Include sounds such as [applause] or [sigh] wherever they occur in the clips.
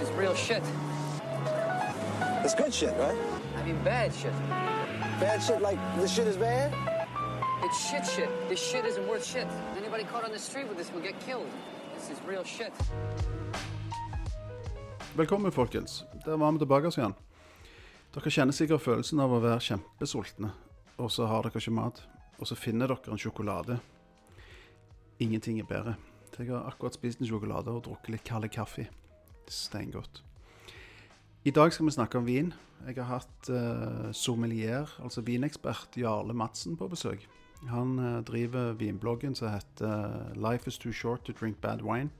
This is real shit. It's good shit, right? I mean bad shit. Bad shit like this shit is bad? It's shit shit. This shit isn't worth shit. Anybody caught on the street with this will get killed. This is real shit. Velkommen, folkens. Der var vi tilbake igjen. Dere kjenner sikkert følelsen av å være kjempesultne, og så har dere ikke mat. Og så finner dere en sjokolade. Ingenting er bedre. Jeg har akkurat spist en sjokolade og drukket litt kald kaffe. Steingodt. I dag skal vi snakke om vin. Jeg har hatt uh, sommelier, altså vinekspert Jarle Madsen på besøk. Han uh, driver vinbloggen som heter 'Life is too short to drink bad wine'.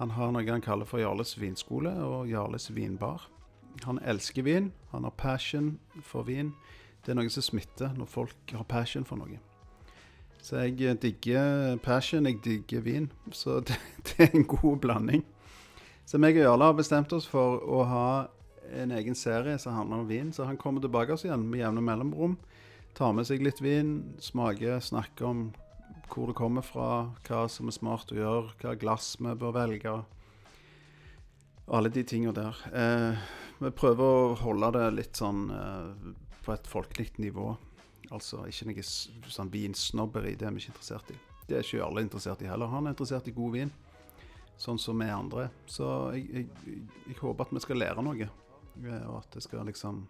Han har noe han kaller for Jarles vinskole og Jarles vinbar. Han elsker vin, han har passion for vin. Det er noe som smitter når folk har passion for noe. Så jeg eh, digger passion, jeg digger vin. Så [laughs] det, det er en god blanding. Så meg og Jarle har bestemt oss for å ha en egen serie som handler om vin. Så han kommer tilbake oss igjen med jevne mellomrom. Tar med seg litt vin, smaker, snakker om hvor det kommer fra, hva som er smart å gjøre, hva glass vi bør velge. Alle de tinga der. Eh, vi prøver å holde det litt sånn eh, på et folkelig nivå. Altså ikke noe sånn vinsnobberi, det er vi ikke interessert i. Det er ikke alle interessert i heller. Han er interessert i god vin, sånn som vi andre. Så jeg, jeg, jeg håper at vi skal lære noe, eh, og at det skal liksom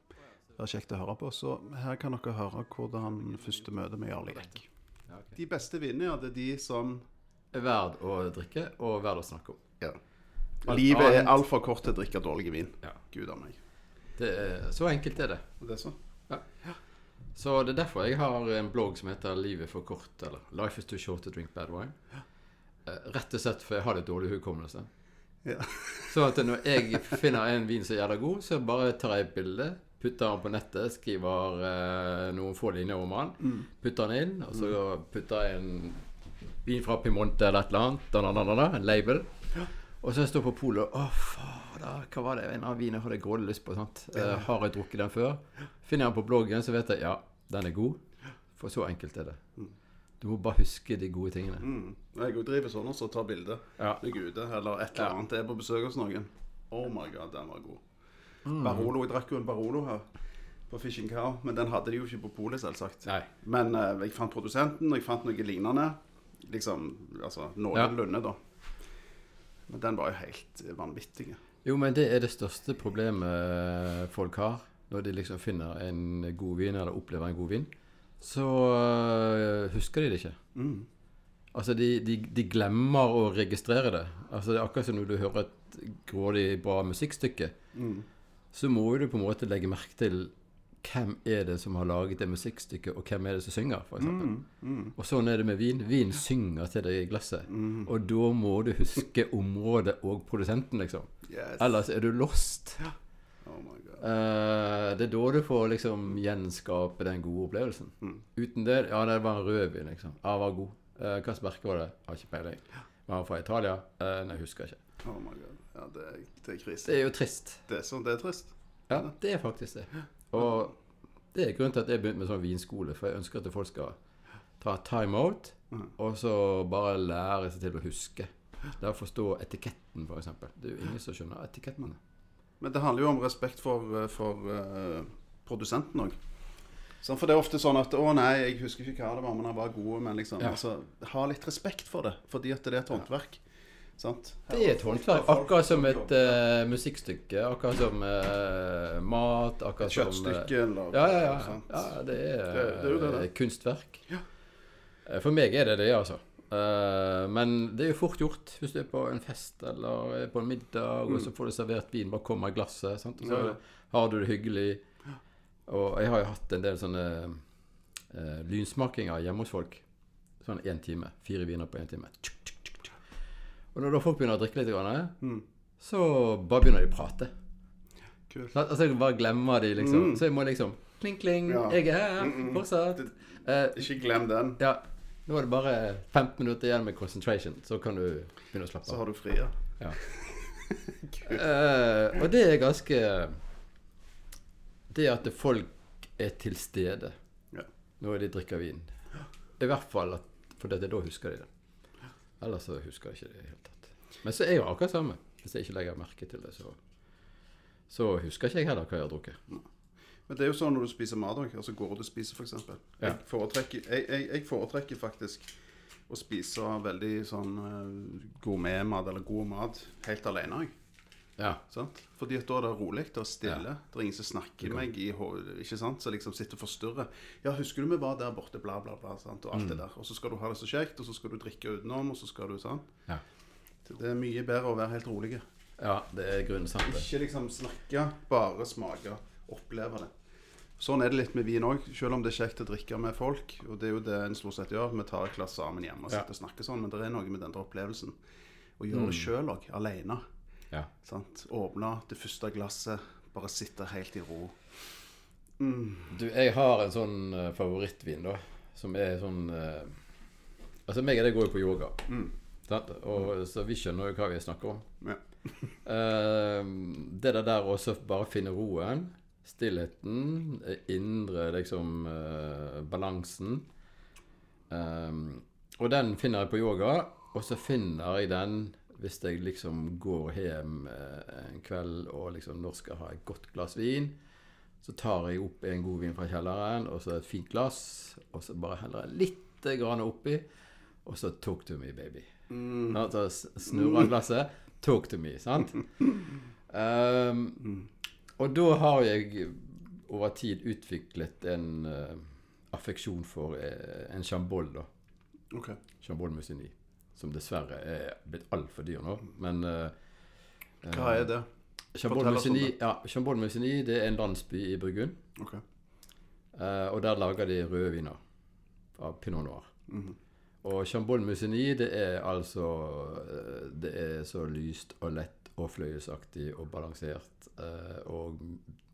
være kjekt å høre på. Så her kan dere høre hvordan første møte med Jarle gikk. De beste vinene, ja, det er de som er verd å drikke og verd å snakke om. ja. Livet er altfor kort til å drikke dårlig vin. Ja. Gud a meg. Det er, så enkelt er det. Det er så. Så det er derfor jeg har en blogg som heter 'Livet for kort', eller 'Life is too short to drink bad wine'. Eh, Rett og slett for jeg har litt dårlig hukommelse. Ja. [laughs] Så at når jeg finner en vin som er jævla god, så bare tar jeg et bilde, putter den på nettet, skriver eh, noen få linjer om den, Mm. putter den inn, og så putter jeg en vin fra Pimonte eller et eller annet, da, da, da, en label. Og så står jeg på polet Å, fader, hva var det? En av vinene hadde jeg grådig lyst på. sant? Eh, har jeg drukket den før? Finner jeg den på bloggen, så vet jeg ja, den er god. For så enkelt er det. Du må bare huske de gode tingene. Mm. Jeg driver sånn også, tar bilde Ja. når jeg er ute, eller et eller Ja. annet. Jeg er på besøk hos noen. Oh my god, den var god. Mm. Barolo, Jeg drakk jo en Barolo her på Fishing Cow, men den hadde de jo ikke på polet, selvsagt. Nei. Men eh, jeg fant produsenten, og jeg fant noe lignende. Liksom, altså noenlunde, da. Men den var jo helt vanvittig. Jo, men det er det største problemet folk har når de liksom finner en god vin, eller opplever en god vin. Så øh, husker de det ikke. Mm. Altså, de, de, de glemmer å registrere det. Altså, Det er akkurat som når du hører et grådig bra musikkstykke. Mm. Så må du på en måte legge merke til hvem er det som har laget det musikkstykket, og hvem er det som synger, f.eks. Mm. Mm. Og sånn er det med vin. Vin synger til deg i glasset. Og da må du huske området og produsenten, liksom. Yes. Ellers er du lost. Oh Eh, det er da du får liksom gjenskape den gode opplevelsen. Mm. Uten det Ja, det var en rødvin, liksom. Ja, var god. Uh, Hvilket merke var det? Har ikke peiling. Var han fra Italia? Uh, nei, husker ikke. Oh my god. Ja, det, er- det er krise. Det er jo trist. Det er sånn, det er trist. Ja, det er faktisk det. Og det er grunnen til at jeg begynte med sånn vinskole, for jeg ønsker at folk skal ta time out, Mhm. og så bare lære seg til å huske. Å forstå etiketten, f.eks. Det er jo ingen som skjønner etiketten. Men det handler jo om respekt for, eh, for uh, produsenten òg. For det er ofte sånn at 'Å nei, jeg husker ikke hva det var, men han var god.' Men liksom, Ja. altså, ha litt respekt for det, fordi at det er et håndverk. Sant? Det er et håndverk. Akkurat som et uh, musikkstykke. Akkurat som uh, mat. Akkurat som kjøttstykke eller Ja, ja, ja. ja det er, Det- det er jo det, det. kunstverk. Ja. For meg er det det, altså. Eh, men det er jo fort gjort hvis du er på en fest eller er på en middag, og så får du servert vin. Bare kommer glasset, sant? og så Mm. Ja. har du det hyggelig. Og jeg har jo hatt en del sånne uh, lynsmakinger hjemme hos folk. Sånn én time. Fire viner på én time. Og når da folk begynner å drikke litt, grann, Mm. så bare begynner de å prate. Kult. Altså jeg bare glemmer de, liksom. Mm. Så jeg må liksom Kling, kling, Ja. jeg er her, Mm, mm. fortsatt. Eh, Ikke glem den, ja, nå er det bare 15 minutter igjen med concentration, så kan du begynne å slappe av. så har du fri, Ja. [laughs] Eh, og det er ganske Det at folk er til stede Ja. når de drikker vin. I hvert fall at, for det, da husker de det. Ellers så husker de ikke det i det hele tatt. Men så er jo akkurat samme. Hvis jeg ikke legger merke til det, så, så husker ikke jeg heller hva jeg har drukket. Men det er jo sånn når du spiser mat òg. Altså går ut og spiser, f.eks. Ja. Jeg, foretrekker, jeg, jeg, jeg foretrekker faktisk å spise veldig sånn uh, gourmetmat eller god mat helt alene. Jeg. Ja. Sant? Fordi at da er det rolig og stille. Ja. Det er ingen som snakker meg i hodet, ikke sant? Så liksom sitter og forstyrrer. Ja, husker du vi var der borte, bla, bla, bla. Sant? Og alt Mm. det der. Og så skal du ha det så kjekt, og så skal du drikke utenom, og så skal du sånn. Ja. Det er mye bedre å være helt rolig. ja, det er grunnen sant. Ikke liksom snakke, bare smake. Oppleve det. Sånn er det litt med vin òg, selv om det er kjekt å drikke med folk. Og det er jo det en stort sett gjør. Vi tar et glass sammen hjemme og sitter og snakker sånn. Men det er noe med den opplevelsen. Å gjøre det sjøl òg, alene. Ja. Åpne det første glasset, bare sitte helt i ro. Du, jeg har en sånn eh, favorittvin, da, som er sånn eh, Altså, meg og deg går jo på yoga. mm. Og, Så vi skjønner jo hva vi snakker om. Ja. [laughs] Eh, det der å bare finne roen, stillheten, eh, indre liksom eh, balansen. Um, og den finner jeg på yoga, og så finner jeg den hvis jeg liksom går hjem eh, en kveld og liksom når skal ha et godt glass vin. Så tar jeg opp en god vin fra kjelleren, og så et fint glass, og så bare heller jeg litt grann oppi, og så 'talk to me, baby'. Mm. Så snurrer glasset. 'Talk to me', sant? [laughs] Ehm, og da har jeg over tid utviklet en uh, affeksjon for uh, en chambol, da. Ok. Chambol Musigny. Som dessverre er blitt altfor dyr nå. Men uh, Hva er det? Chambol-Musigny ja, Chambol Musigny det er en landsby i Burgund. Ok. Eh, og der lager de røde viner av pinot noir. Mhm. Og Chambol Musigny, det er altså Det er så lyst og lett og fløyelsaktig og balansert eh, og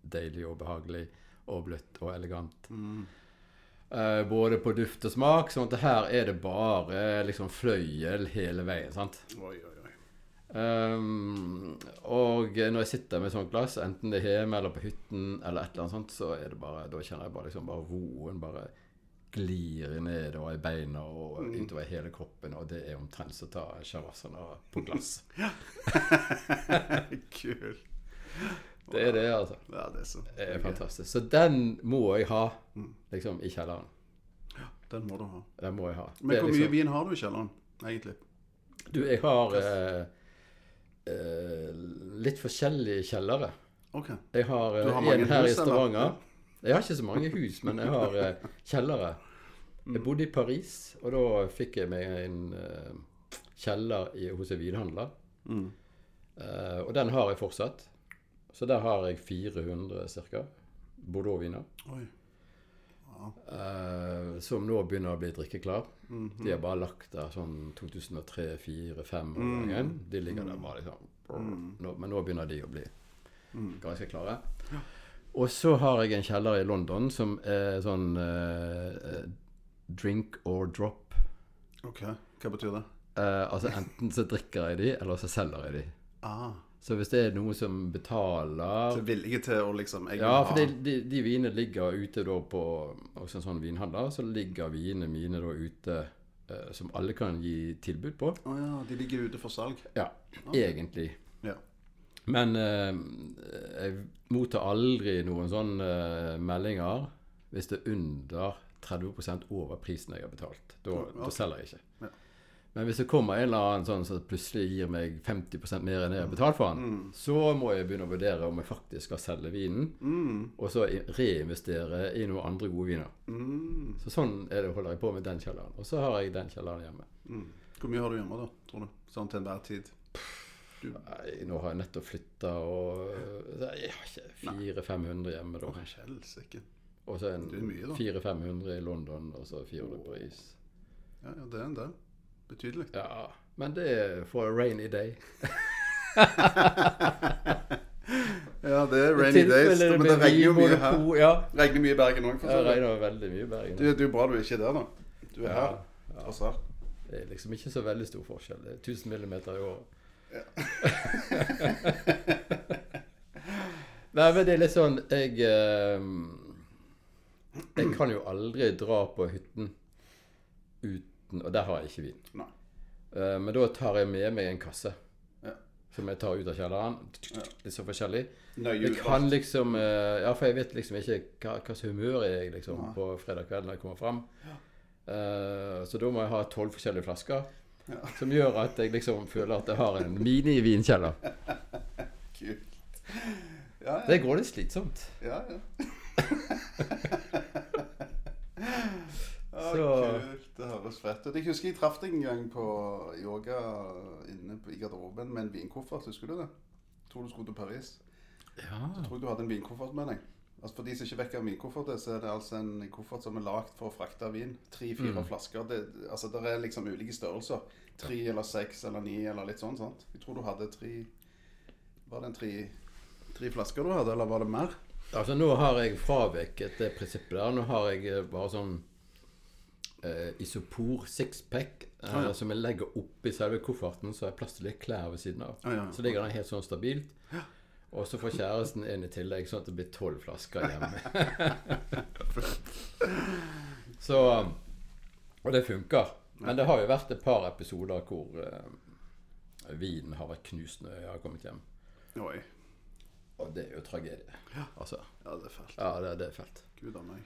deilig og behagelig og bløtt og elegant. Mm. Eh, både på duft og smak. sånn at her er det bare liksom fløyel hele veien. sant? Oi, oi, oi. Um, og når jeg sitter med sånt glass, enten det er hjemme eller på hytten, eller et eller annet sånt, så er det bare, da kjenner jeg bare, liksom bare roen bare glir nedover i beina og utover hele kroppen. Og det er omtrent som å ta shavasana på glass. [laughs] [laughs] Kult. Det er det, altså. Ja, det er så Det er fantastisk. Så den må jeg ha liksom i kjelleren. Ja, Den må du ha. Den må jeg ha. Men hvor liksom- mye vin har du i kjelleren, egentlig? Du, jeg har eh, eh, litt forskjellige kjellere. Ok. Jeg har, har eh, en her i Stavanger. eller? Jeg har ikke så mange hus, men jeg har eh, kjellere. Mm. Jeg bodde i Paris, og da fikk jeg meg en uh, kjeller i, hos en vinhandler. Mm. Uh, og den har jeg fortsatt. Så der har jeg 400 ca. Bordeaux-viner. Ja. Uh, som nå begynner å bli drikkeklar. Mhm. De har bare lagt der sånn 2003, 2004, 2005 år Mm. gangen. De ligger der bare liksom nå, Men nå begynner de å bli Mm. ganske klare. Og så har jeg en kjeller i London som er sånn eh, drink or drop. Ok. Hva betyr det? Eh, altså enten så drikker jeg de, eller så selger jeg de. Ah, Så hvis det er noen som betaler så villige til å liksom jeg vil Ja, for de, de, de vinene ligger ute da på Hos en sånn vinhandler, så ligger vinene mine da ute eh, som alle kan gi tilbud på. Å ja, de ligger ute for salg. Ja, egentlig. Ja. Men eh, jeg mottar aldri noen sånne eh, meldinger hvis det er under 30 over prisen jeg har betalt. Da, okay. da selger jeg ikke. Ja. Men hvis det kommer en eller annen sånn som plutselig gir meg 50% mer enn jeg har betalt for den, så må jeg begynne å vurdere om jeg faktisk skal selge vinen, Mm. og så reinvestere i noen andre gode viner. Mm. Så sånn det holder jeg på med den kjelleren. Og så har jeg den kjelleren hjemme. Mm. Hvor mye har du hjemme, da, tror du? Sånn til enhver tid? Nei, nå har jeg nettopp flytta, og jeg har ikke 400-500 hjemme da. Helsike. Og så en Det er mye, da. 400-500 i London, og så 400 i Paris. Ja, ja, det er en del. Betydelig. Ja, men det er for a rainy day. [laughs] Ja, det er rainy days. det Men det regner jo mye her. Ja, Regner mye i Bergen òg, for så vidt. regner veldig mye i Bergen. Det det er jo bra du er ikke er der, da. Du er Ja, her, tross alt. Det er liksom ikke så veldig stor forskjell. Det er 1000 millimeter i året. [laughs] Nei, men det er litt sånn Jeg eh, Jeg kan jo aldri dra på hytten uten Og der har jeg ikke vin. Nei. Eh, men da tar jeg med meg en kasse. Ja. som jeg tar ut av kjelleren. Litt så forskjellig. Nøye Jeg kan liksom eh, Ja, for jeg vet liksom ikke hva slags humør jeg er Nei. på fredag kveld når jeg kommer fram. Eh, så da må jeg ha tolv forskjellige flasker. Som gjør at jeg liksom føler at jeg har en mini-vinkjeller. [laughs] Kult. Ja, ja. Det går litt slitsomt. ja, ja. Å, Så- Kult. Det høres fett ut. Jeg husker jeg traff deg en gang på yoga inne på, i garderoben med en vinkoffert. Husker du det? Jeg tror du skulle til Paris. Ja. Jeg tror du hadde en vinkoffert med deg. Altså For de som ikke vet hva en vinkoffert er, så er det altså en koffert som er lagd for å frakte vin. Tre-fire Mm. flasker. Det, altså Det er liksom ulike størrelser. Tre eller seks eller ni eller litt sånn. sant? Jeg tror du hadde tre Var det en tre, tre flasker du hadde, eller var det mer? Altså Nå har jeg fraveket det prinsippet der. Nå har jeg eh, bare sånn eh, isopor sixpack eh, Ah, ja. som jeg legger oppi selve kofferten, så har jeg plass til litt klær ved siden av. Ah, ja. Så ligger den helt sånn stabilt. Og så får kjæresten en i tillegg, sånn at det blir tolv flasker hjemme. [laughs] så Og det funker. Men det har jo vært et par episoder hvor eh, vinen har vært knust når jeg har kommet hjem. Oi. Og det er jo tragedie. Altså. Ja, det er fælt. Ja, det, det er fælt. Gud a meg.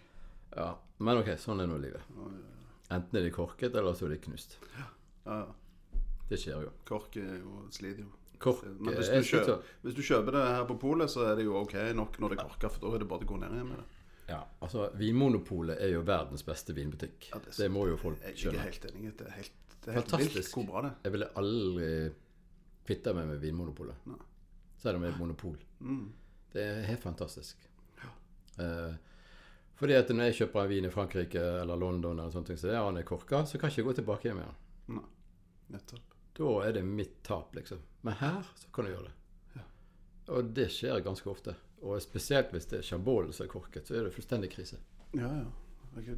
Ja, Men ok, sånn er nå livet. Ja, ja. Enten er de korket, eller så er de knust. Ja, ja. Det skjer jo. Kork er jo sliter jo. Kork Men hvis du, kjøper, hvis du kjøper det her på polet, så er det jo ok nok når det er korka, for da er det bare å gå ned igjen med det. Ja, altså Vinmonopolet er jo verdens beste vinbutikk. Ja, det det, må jo folk Jeg er ikke helt enig. Det er helt, det er helt vilt hvor bra det er. Jeg ville aldri kvitta meg med Vinmonopolet. Selv om det er et monopol. Mm. Det er helt fantastisk. Eh, fordi at når jeg kjøper en vin i Frankrike eller London, eller sånne ting, så er er korka, så kan jeg ikke gå tilbake hjem igjen. Nei. Nettopp. Da er det mitt tap, liksom. Men her så kan du gjøre det. Og det skjer ganske ofte. Og spesielt hvis det er Chambolen som er korket, så er det fullstendig krise. Ja, ja.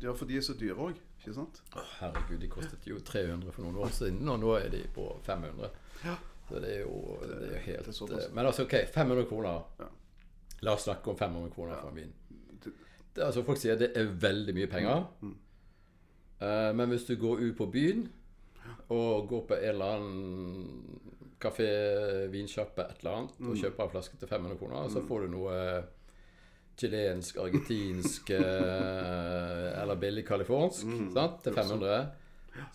Ja, for de er så dyre òg, ikke sant? Å, herregud, de kostet jo 300 for noen år siden, og nå er de på 500. Ja. Så det er jo, det er helt det er. Men altså, OK, 500 kroner. Ja. La oss snakke om 500 kroner for en vin. Det- altså, folk sier det er veldig mye penger. Mm. Uh, men hvis du går ut på byen og går på en eller annen kafé, vinsjappe, et eller annet, Mm. og kjøper en flaske til 500 kroner, så får du noe chilensk, argentinsk eh, [laughs] eller billig californsk Mm. til 500.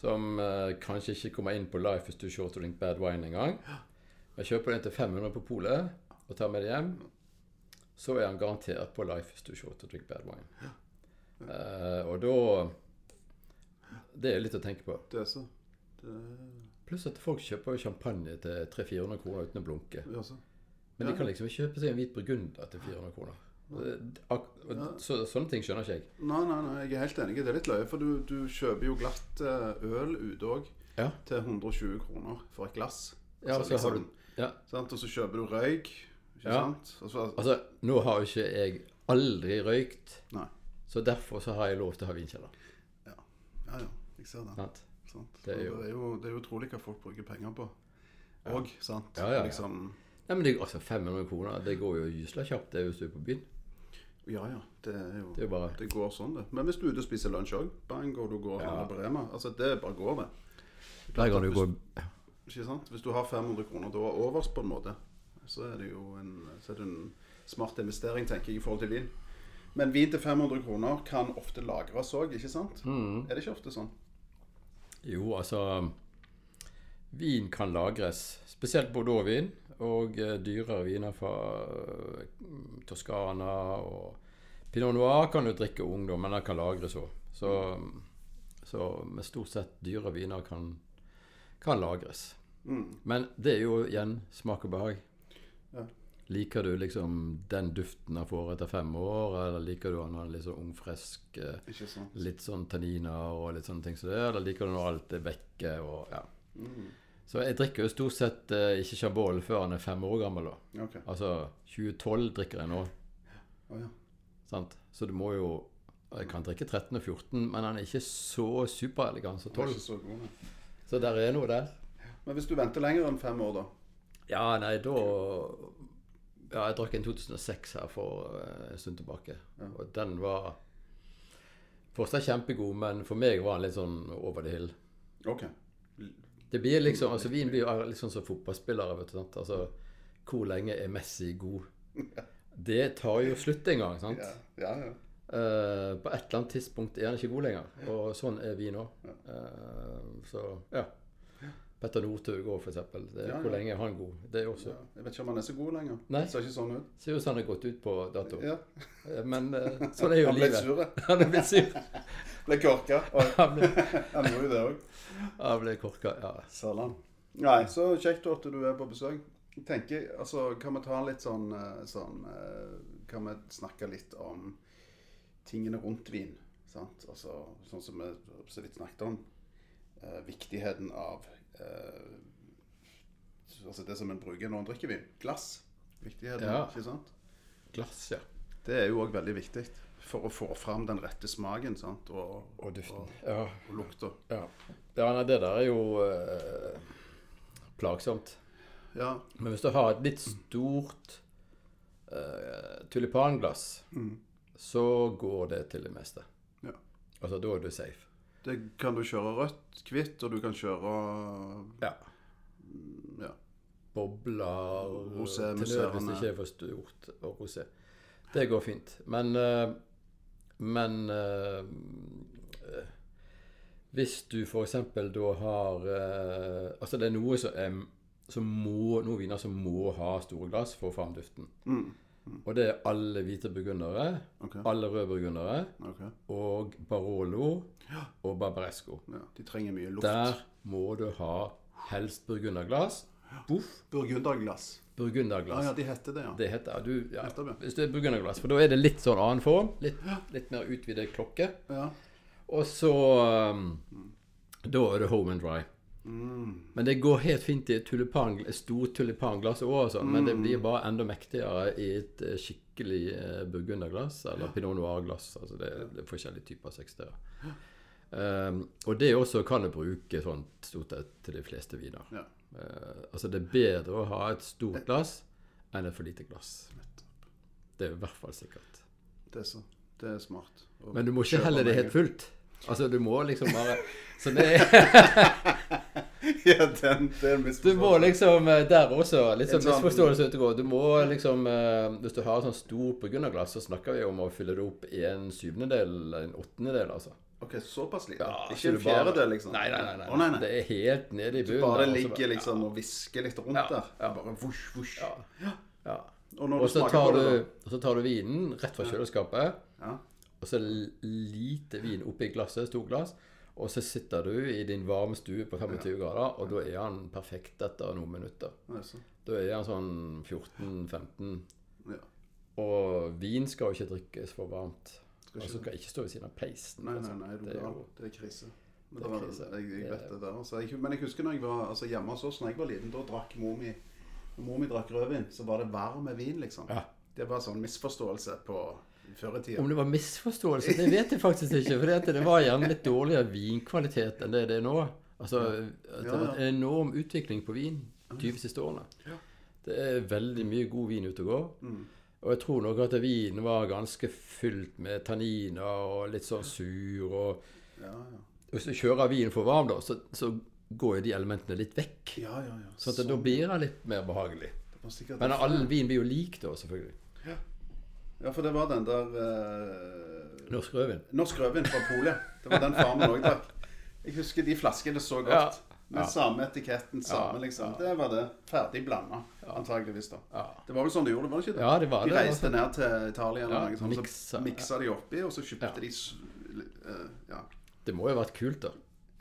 Som uh, kanskje ikke kommer inn på Life is too short to drink bad wine engang. Jeg kjøper den til 500 på polet og tar med det hjem, så er han garantert på Life is too short to drink bad wine. Uh, og da Det er litt å tenke på. Det er så. Det Pluss at folk kjøper champagne til 300-400 kroner uten å blunke. Men de kan liksom ikke kjøpe seg en hvit burgunder til 400 kroner. Og Så, sånne ting skjønner ikke jeg. Nei, nei, nei, jeg er helt enig. Det er litt løye, for du, du kjøper jo glatt eh, øl ute òg Ja. til 120 kroner for et glass. Ja, Altså, så har du Ja. sant? Og så kjøper du røyk, ikke Ja. sant? Og så, Altså, nå har jo ikke jeg aldri røykt, Nei. så derfor så har jeg lov til å ha vinkjeller. Ja, ja, jeg ser det. Sant? Sant? Det er jo- det, er jo, det er jo utrolig hva folk bruker penger på. Og, sant? Ja, ja, ja. Liksom, Nei, men det, altså 500 kroner, det går jo gysla kjapt det hvis du er på byen. Ja, ja. Det er jo Det er bare Det går sånn, det. Men hvis du er ute og spiser lunsj òg, bang, og du går og handler på Rema Altså, det bare går, det. Der kan du går Ikke sant? Hvis du har 500 kroner da overs, på en måte, så er det jo en, så er det en smart investering, tenker jeg, i forhold til vin. Men vin til 500 kroner kan ofte lagres òg, ikke sant? Mm. Er det ikke ofte sånn? Jo, altså Vin kan lagres. Spesielt bordeauxvin og eh, dyrere viner fra eh, Toskana og Pinot Noir kan du drikke ungdom, men den kan lagres òg. Så, så med stort sett dyre viner kan, kan lagres. Mm. Men det er jo igjen smak og behag. Ja. Liker du liksom den duften han får etter fem år, eller liker du han har litt sånn ung, frisk eh? Litt sånn tanniner og litt sånne ting som det, eller liker du når alt er vekke og ja. Mm. Så jeg drikker jo stort sett eh, ikke Chabol før han er fem år gammel. da. Ok. Altså 2012 drikker jeg nå. Oh, ja. sant? Så du må jo Jeg kan drikke 13 og 14, men han er ikke så superelegant som Det er 12. ikke så god. Så der er noe der. Men hvis du venter lenger enn fem år, da? Ja, nei, da Ja, jeg drakk en 2006 her for eh, en stund tilbake. Ja. Og den var fortsatt kjempegod, men for meg var den litt sånn over the hill. Ok. Det blir liksom, altså Vin blir jo litt sånn som fotballspillere. vet du, sant? Altså, Hvor lenge er Messi god? [laughs] Det tar jo slutt en gang. sant? ja, ja. Eh, på et eller annet tidspunkt er han ikke god lenger. Og sånn er vi nå. så ja. Petter Northug òg, eksempel. Ja. Hvor lenge er han god? Det er også Jeg vet ikke om han er så god lenger. Nei. Det Ser ikke sånn ut. Ser ut som han har gått ut på dato. Ja. Eh, Men eh, sånn er jo Han ble livet. sur. [laughs] Han. Ble [laughs] korka. [laughs] Han gjorde jo det òg. han ble korka. Ja. Sørland. Nei, så kjekt at du er på besøk. Tenker, altså, Kan vi ta litt sånn, eh, sånn Kan vi snakke litt om tingene rundt vin? sant? Altså, Sånn som vi så vidt snakket om. eh, viktigheten av eh, altså det som en bruker når en drikker vin. Glass. Viktigheten, Ja. ikke sant? Glass, ja. Det er jo òg veldig viktig for å få fram den rette smaken sant? Og, Og duften. og, Ja. og lukta. ja. ja nei, det der er jo eh, plagsomt. Ja. Men hvis du har et litt stort eh, tulipanglass, så går det til det meste. Ja. Altså, da er du safe. Det kan du kjøre rødt, hvitt, og du kan kjøre Ja. ja. Bobler Rosé, til nød hvis det ikke er for stort. Og rosé. Det går fint. Men eh, Men eh, hvis du f.eks. da har eh, Altså, det er noe som er som må, noen viner som må ha store glass for å få fram duften. Mm. Og det er alle hvite burgundere, okay. alle røde burgundere okay. og Barolo og Barbaresco. Ja, de trenger mye luft. Der må du ha helst burgunderglass. Boff, Burgunderglass. Ja, burgunderglass. ja, de heter det, ja. Det heter du, ja, ja. Hvis det er burgunderglass. For da er det litt sånn annen form. Litt, litt mer utvidet klokke. ja. Og så um, Da er det home and dry. Mm. Men det går helt fint i et tulipan, stort tulipanglass òg, altså. men Mm. det blir bare enda mektigere i et eh, skikkelig eh, burgunderglass eller pinot noir-glass. Altså det, det er forskjellige typer som Ja. Um, og det også kan du bruke sånn stort sett til de fleste viner. Ja. Uh, altså det er bedre å ha et stort glass enn et for lite glass. Det er i hvert fall sikkert. Det er så. Det er smart. Og Men du må ikke helle det helt fullt. Altså du må liksom bare [laughs] Så det ja, den, det er en Du må liksom eh, der også Litt sånn sånn- misforståelse ute og gå. Du må liksom eh, Hvis du har sånn stort burgunderglass, så snakker vi om å fylle det opp i en syvendedel en åttendedel, altså. Ok, såpass lite? Ja, ikke så en du bare- fjerdedel, liksom? Nei, nei, nei. nei. Nei, nei. Det er helt nede i bunnen. Bare der, og så ligger liksom og hvisker litt rundt Ja, der. ja. Bare vush, vush. Ja. ja. Og Og du så tar, du, tar du vinen rett fra kjøleskapet, ja. Og så lite vin oppi glasset, to glass. Og så sitter du i din varme stue på 25 grader, og da er han perfekt etter noen minutter. er. Da er han sånn 14-15. Ja. Og vin skal jo ikke drikkes for varmt. Og så skal ikke stå ved siden av peisen. Nei, nei, altså. nei, Det er jo- Det er krise. Men Det er krise. Jeg, jeg vet det der. Altså, jeg, men jeg husker når jeg var altså, hjemme hos oss når jeg var liten, da drakk mor mi Når mor mi drakk rødvin, så var det varm vin, liksom. Ja. Det var sånn misforståelse på før i tida. Om det var misforståelse, det vet jeg faktisk ikke. For det var gjerne litt dårligere vinkvalitet enn det det er nå. Altså, Det har vært en enorm utvikling på vin 20 siste årene. Det er veldig mye god vin ute og går. Mm. Og jeg tror nok at vinen var ganske fylt med tanniner og litt sånn sur. og Ja, ja. Hvis du kjører vinen for varm, da, så, så går jo de elementene litt vekk. Ja, ja, ja. Så at da blir den litt mer behagelig. Det Men all vin blir jo lik, da, selvfølgelig. Ja, for det var den der eh, Norsk rødvin. Norsk rødvin fra Polet. Det var den farmen òg drakk. Jeg husker de flaskene så godt. Ja. Med Ja. samme etiketten, samme Ja, liksom. Det var det. Ferdig blanda, antageligvis. da. Ja. Det var vel sånn de gjorde det, var det ikke det? Ja, det var de det, reiste ned til Italia, eller Ja, noe sånt, så miksa de oppi, og så kjøpte Ja. de eh, Ja. Det må jo ha vært kult, da.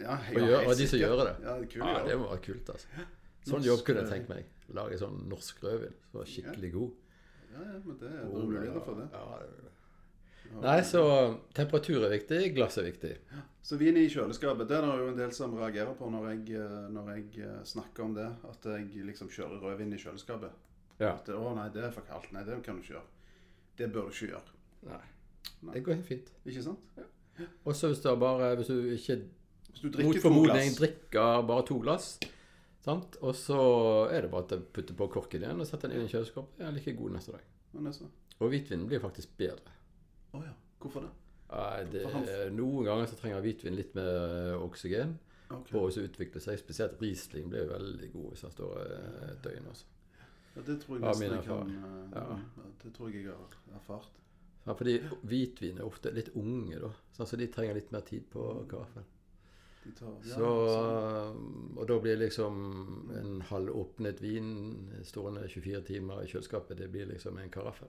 ja, Og, ja, gjør, og de som gjør det. Ja, det kul, Ja, ja. det må være kult, altså. Sånn Norsk jobb kunne jeg tenkt meg. Lage sånn norsk rødvin som var skikkelig god. Ja, ja, men det det er muligheter for det. Ja, det er. Nei, så temperatur er viktig, glass er viktig. Så vin i kjøleskapet, det er det jo en del som reagerer på når jeg, eh, når jeg eh, snakker om det. At jeg liksom kjører rødvin i kjøleskapet. Ja. At, å nei, det er for kaldt. Nei, det kan du ikke gjøre. Det bør du ikke gjøre. Nei. Det går helt fint. Ikke sant? Og så hvis du bare Hvis du ikke Hvis du drikker mot formodning drikker bare to glass, sant? og så er det bare å putte på korken igjen og sette den inn i kjøleskapet, er den like god neste dag. Er. Og hvitvinen blir faktisk bedre. Å ja. Hvorfor det? Nei, det, Noen ganger så trenger hvitvin litt mer oksygen. Ok. på å utvikle seg. Spesielt Riesling blir jo veldig god hvis han står eh, et døgn. Også. Ja, det tror jeg nesten jeg kan eh, Ja. Det tror jeg jeg har erfart. Ja, fordi hvitvin er ofte litt unge, da. Sånn, så de trenger litt mer tid på karaffel. Så, sånn. og da blir liksom en halvåpnet vin stående 24 timer i kjøleskapet, det blir liksom en karaffel.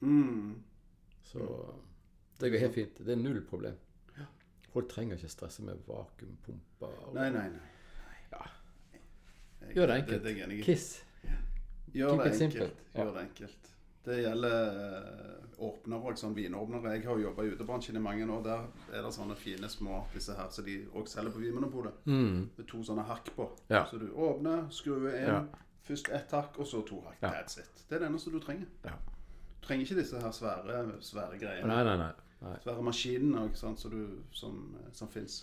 mm. Så det går helt fint. Det er null problem. Folk trenger ikke stresse med vakuumpumper. og- Nei, nei, nei. Ja. Gjør det enkelt. Det, enig. Kiss. Gjør det enkelt. Gjør det enkelt. Det gjelder åpner åpnere og sånn vinåpnere. Jeg har jo jobba i utebransjen i mange år. Der er det sånne fine små disse her som de òg selger på Vinmonopolet. Mm. Med to sånne hakk på. Ja. Så du åpner, skrur inn. Ja. Først ett hakk, og så to hakk. Ja. That's it. Det er det eneste du trenger. Ja. Du trenger ikke disse her svære, svære greiene. Nei, nei, nei. nei. Svære maskinene sant, som, du- som, eh, som fins.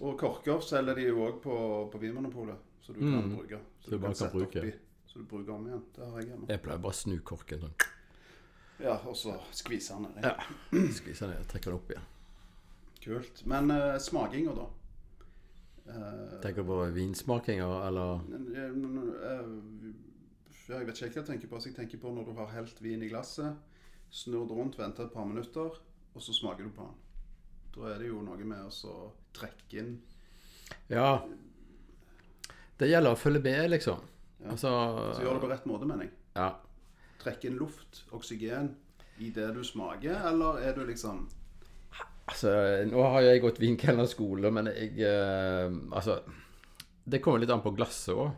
Og korker selger de jo òg på, på Vinmonopolet, så du kan Mm. bruke. Så du bare kan sette bruke. oppi, Så du bruker om igjen. Det har jeg hjemme. Jeg pleier bare å snu korken sånn. Ja, og så skvise den ned. Ja. [clears throat] Skvise den ned, trekker den opp igjen. Kult. Men uh, smakinger, da? Uh, Tenker du på vinsmakinger, eller Uh, jeg vet ikke hva jeg tenker på. Jeg tenker på når du har helt vin i glasset, snur det rundt, venter et par minutter, og så smaker du på den. Da er det jo noe med å trekke inn Ja. Det gjelder å følge med, liksom. Ja. Altså Så gjør det på rett måte, mener jeg. Ja. Trekke inn luft, oksygen, i det du smaker, eller er du liksom Altså, nå har jeg gått vinkelnerskole, men jeg eh, Altså, det kommer litt an på glasset òg.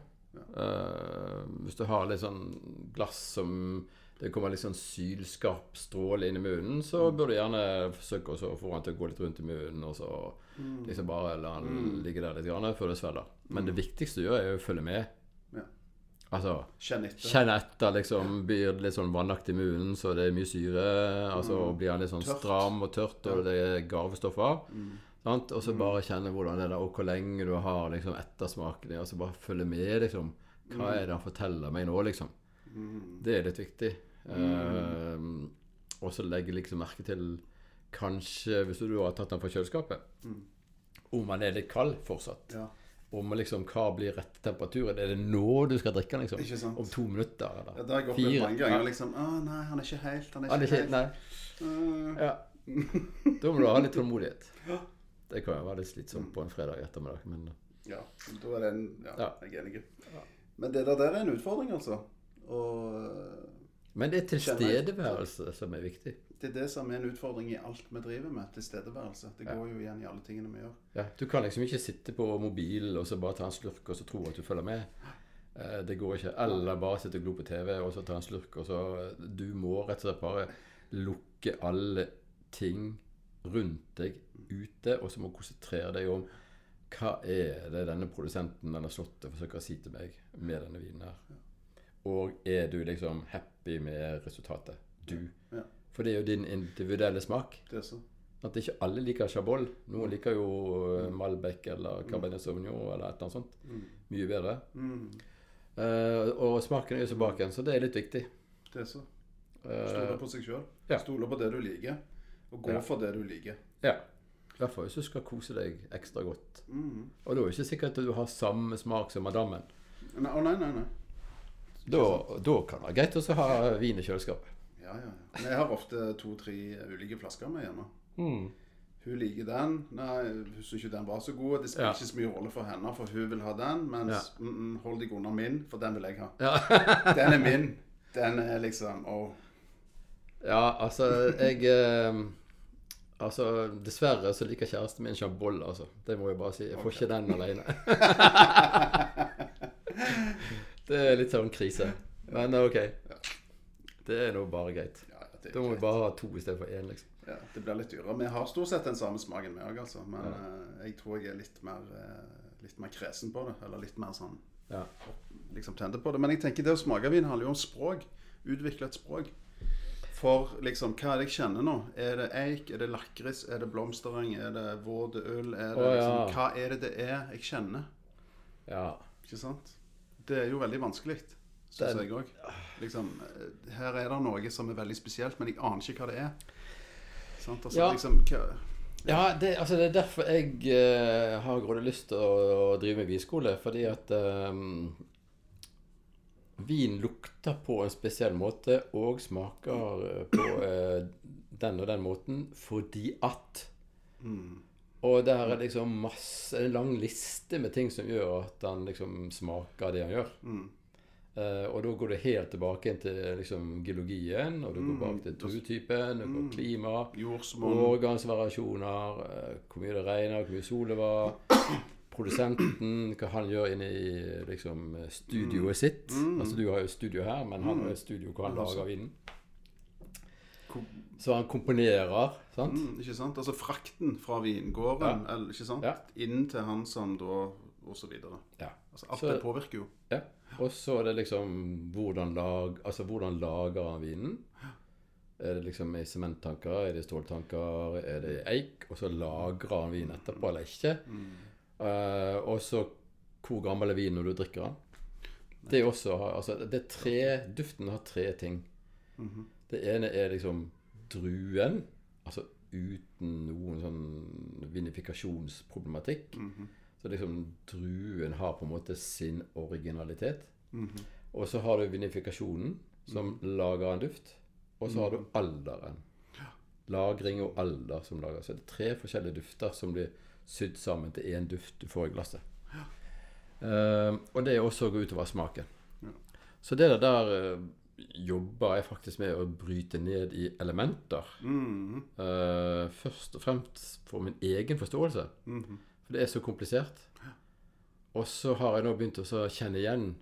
hvis du har litt sånn glass som det kommer litt sånn sylskarp stråle inn i munnen, så bør du gjerne forsøke å få den til å gå litt rundt i munnen, og så liksom bare la den ligge der litt grann før det svelger. Men det viktigste du gjør, er å følge med. Altså Kjenn etter. Kjenn etter, liksom. Blir litt sånn vannaktig i munnen, så det er mye syre. Altså blir den litt sånn Mm. Tørt. stram og tørt, og det er garvestoffer. Mm. Og så bare kjenne hvordan det er, og hvor lenge du har liksom ettersmaken og så bare følge med, liksom. Hva Mm. er det han forteller meg nå, liksom? Det er litt viktig. Mm. Uh, og så legge liksom merke til Kanskje, hvis du har tatt den fra kjøleskapet, om den er litt kald fortsatt. Mm. Ja. Om liksom hva blir rett temperatur. Er det nå du skal drikke den, liksom? Om to minutter? Eller? Ja, det har jeg opplevd mange ganger. Ja. liksom, Å nei, han er ikke helt. Han er det ikke helt. Ja. Da må du ha litt tålmodighet. [laughs] Det kan jo være litt slitsomt på en fredag ettermiddag, men Ja, da er det en Ja, Ja. jeg er enig. Men det der, der er en utfordring, altså. Og Men det er tilstedeværelse som er viktig. Det er det som er en utfordring i alt vi driver med. Tilstedeværelse. Det går jo igjen i alle tingene vi gjør. Ja, du kan liksom ikke sitte på mobilen og så bare ta en slurk og så tro at du følger med. Eh, Det går ikke. Eller bare sitte og glo på TV og så ta en slurk. Og så Du må rett og slett bare lukke alle ting rundt deg ute, og så må du konsentrere deg om hva er det denne produsenten eller slottet forsøker å si til meg med denne vinen her. Og er du liksom happy med resultatet? Du. Ja. For det er jo din individuelle smak. Det er så. At ikke alle liker Chabol. Noen liker jo eh, Malbec eller Cabernet Sauvignon eller et eller annet sånt. Mye bedre. Mm, Uh, og smaken er jo så bak en, så det er litt viktig. det er så. Eh, Stole på seg sjøl. ja. Stole på det du liker. Og gå Ja. for det du liker. ja. I hvert fall hvis du skal kose deg ekstra godt. Mm. Og da er det ikke sikkert at du har samme smak som madammen. Nei, nei, nei, nei. Da, da kan det være greit å ha vin i kjøleskapet. Ja, ja. Men jeg har ofte to-tre ulike flasker med hjemme. Hun liker den. Nei, hun syns ikke den var så god. Det spiller Ja. ikke så mye rolle for henne, for hun vil ha den. Mens Ja. mm, mm, hold deg unna min, for den vil jeg ha. Ja. [laughs] Den er min. Den er liksom Ah. ja, altså Jeg eh, Altså, dessverre så liker kjæresten min Chabol, altså. Det må jeg bare si. Jeg får ikke den alene. [laughs] det er litt sånn krise. Men ok. Det er nå bare greit. ja, ja, Da må vi bare ha to istedenfor én, liksom. ja, det blir litt dyrere. Vi har stort sett den samme smaken, vi òg, altså. Men eh, jeg tror jeg er litt mer, eh, litt mer kresen på det. Eller litt mer sånn Ja. liksom tente på det. Men jeg tenker det å smake vin handler jo om språk. Utvikle et språk. For liksom, hva er det jeg kjenner nå? Er det eik? Er det lakris? Er det blomstereng? Er det våt øl? Er det Å, liksom, hva er det det er jeg kjenner? ja. Ikke sant? Det er jo veldig vanskelig, syns jeg òg. Liksom, eh, her er det noe som er veldig spesielt, men jeg aner ikke hva det er. Sant? Altså, Ja. liksom, hva, Ja, det, altså det er derfor jeg uh, har grådig lyst til å, å drive med vinskole. Fordi at um, vin lukter på en spesiell måte og smaker på uh, den og den måten fordi at Og der er liksom masse En lang liste med ting som gjør at han liksom smaker det han gjør. Eh, og da går det helt tilbake inn til liksom geologien, og du går bak til druetypen, du går klima, årgangsvariasjoner, uh, hvor mye det regner, hvor mye sol det var, [clears throat] produsenten, hva han gjør inne i liksom, studioet sitt. Altså Du har jo studio her, men han har et studio hvor han lager vinen. Så han komponerer, sant? Mm, ikke sant? Altså frakten fra vingården eller, ikke sant? Ja. inn til han som da Videre. Ja. Altså, alt Så- det påvirker jo. ja. Og så er det liksom hvordan, lag, altså, hvordan lager han vinen? Er det liksom i sementtanker, er det i ståltanker, er det i eik? Og så lagrer han vin etterpå eller ikke? Eh, og så hvor gammel er vinen når du drikker den? Det er også altså, det er tre, Duften har tre ting. Det ene er liksom druen, altså uten noen sånn vinifikasjonsproblematikk. Så liksom druen har på en måte sin originalitet. Og så har du vinifikasjonen, som lager en duft. Og så har du alderen. Lagring og alder som lager. Så det er tre forskjellige dufter som blir sydd sammen til én duft du får i glasset. Eh, og det også går utover smaken. Så det der uh, jobber jeg faktisk med å bryte ned i elementer. Eh, først og fremst for min egen forståelse. For det er så komplisert. Og så har jeg nå begynt å kjenne igjen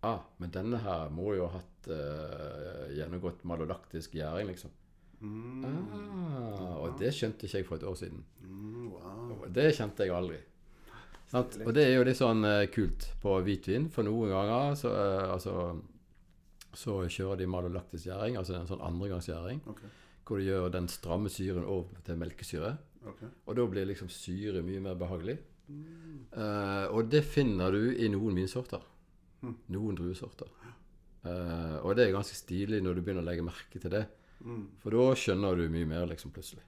Ah, men denne her må jo ha hatt uh, gjennomgått malolaktisk gjæring, liksom. Ah, og det skjønte ikke jeg for et år siden. Mm, wow. Det kjente jeg aldri. Sant? Og det er jo litt sånn uh, kult på hvitvin, for noen ganger så, uh, altså, så kjører de malolaktisk gjæring, altså en sånn andregangsgjæring, okay. hvor de gjør den stramme syren over til melkesyre. Ok. Og da blir liksom syre mye mer behagelig. Eh, og det finner du i noen vinsorter. Noen druesorter. Eh, og det er ganske stilig når du begynner å legge merke til det. For da skjønner du mye mer, liksom, plutselig.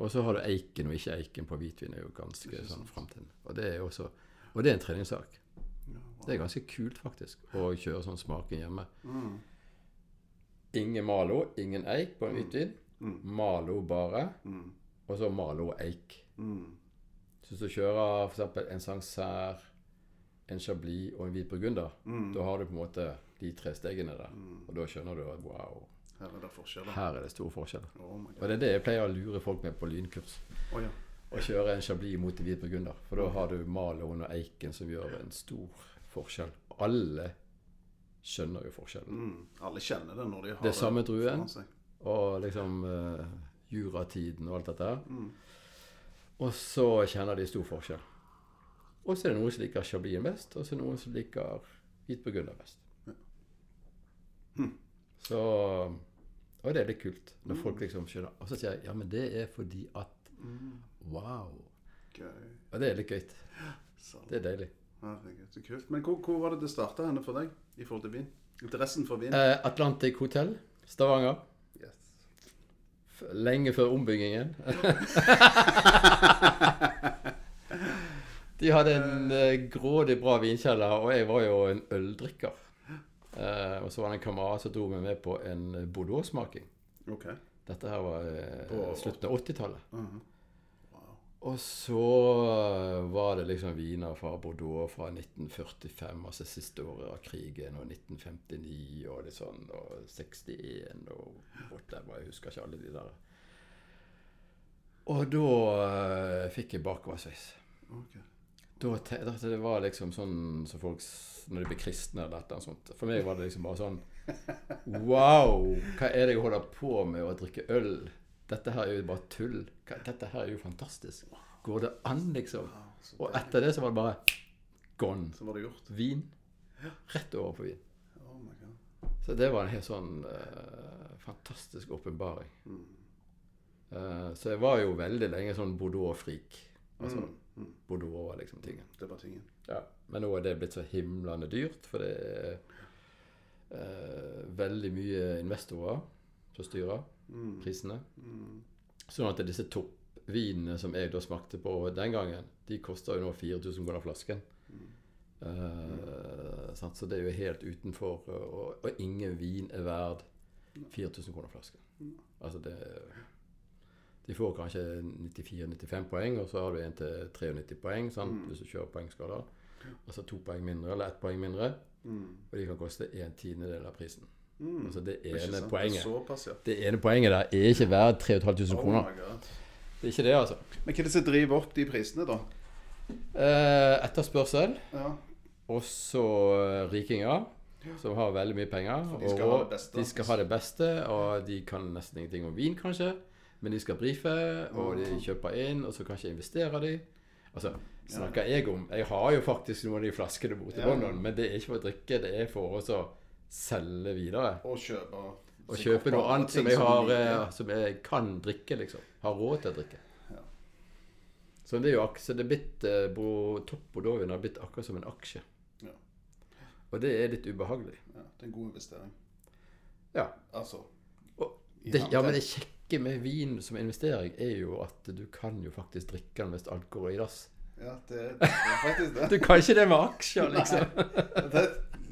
Og så har du eiken og ikke eiken på hvitvin. er jo ganske sånn fremtiden. Og det er også Og det er en treningssak. Det er ganske kult, faktisk, å kjøre sånn smaking hjemme. Ingen Malo, ingen eik på en hvitvin. Malo bare. Og så Malo og eik. Så hvis du kjører f.eks. en Sancerre, en Chablis og en hvit burgunder, da har du på en måte de tre stegene der. Og da skjønner du at wow, Her er det forskjeller. her er det store forskjeller. Oh. Og det er det jeg pleier å lure folk med på lynkurs. Å, ja. Å kjøre en Chablis mot en hvit burgunder. For da har du Maloen og eiken som gjør en stor forskjell. Alle skjønner jo forskjellen. Mm. Alle kjenner det når de har Det er samme druen. Og liksom uh, juratiden og alt dette Mm. Og så kjenner de stor forskjell. Og så er det noen som liker Chablisen best, og så er det noen som liker hvitburgunder best. Så Og det er litt kult når folk liksom skjønner. Og så sier jeg ja, men det er fordi at Wow. Gøy. Og det er litt gøy. Sant. Det er deilig. Herregud, så kult. Men hvor, hvor var det det starta henne for deg i forhold til vin? Interessen for vin? Eh, Atlantic Hotel, Stavanger. Lenge før ombyggingen. [laughs] De hadde en eh, grådig bra vinkjeller, og jeg var jo en øldrikker. Eh, og så var det en kamerat som dro meg med på en Bordeaux-smaking. Okay. Dette her var eh, slutten av 80-tallet. Uh Wow. Og så eh, var det liksom viner fra Bordeaux fra 1945, altså siste året av krigen, og 1959 og litt sånn, og 61 og whatever. Jeg husker ikke alle de der. Og da uh, fikk jeg bakoversveis. Okay. Da da- Det var liksom sånn som folk Når de blir kristne eller et eller annet sånt. For meg var det liksom bare sånn [laughs] Wow! Hva er det jeg holder på med å drikke øl? Dette her er jo bare tull. Dette her er jo fantastisk. Går det an, liksom? Og etter det så var det bare gone. Så var det gjort. Vin. Rett over på vin. Oh. Så det var en helt sånn uh, fantastisk åpenbaring. Uh, så jeg var jo veldig lenge sånn Bordeaux-frik. Altså, Bordeaux var liksom tingen. Det var tingen. Ja, men nå er det blitt så himlende dyrt, for det er eh, veldig mye investorer som styrer prisene. Sånn at disse toppvinene som jeg da smakte på den gangen, de koster jo nå 4000 kroner flasken. Uh? Så det er jo helt utenfor Og, og ingen vin er verd 4000 kroner flasken. Altså det De får kanskje 94-95 poeng, og så har du en til 93 poeng sant? hvis du kjører poengskader. Altså to poeng mindre eller ett poeng mindre. Og de kan koste en tiendedel av prisen. Altså det ene poenget Såpass, ja. Det ene poenget der er ikke verdt 3500 Oh kroner. Det er ikke det, altså. Men hva er det som driver opp de prisene, da? Eh, etterspørsel, Ja. Også eh, rikinger, som har veldig mye penger. For de skal og ha det beste. De skal ha det beste, og de kan nesten ingenting om vin, kanskje. Men de skal brife, og de kjøper inn, og så kanskje investerer de. Altså, snakker jeg om Jeg har jo faktisk noen av de flaskene borte i Ja. London, men det er ikke for å drikke, det er for å så selge videre. Og kjøpe Og kjøpe noe annet som jeg, har, eh, som jeg kan drikke, liksom. Har råd til å drikke. Ja. Så det er jo ak- så det er blitt bro, Bo- Topp har blitt akkurat som en aksje. Ja. Og det er litt ubehagelig. Ja, det er en god investering. Ja. Altså Og det, ja, men det kjekke med vin som investering er jo at du kan jo faktisk drikke den hvis alt går i dass. Ja, det, det er faktisk det. [laughs] Du kan ikke det med aksjer, [laughs] liksom. Det,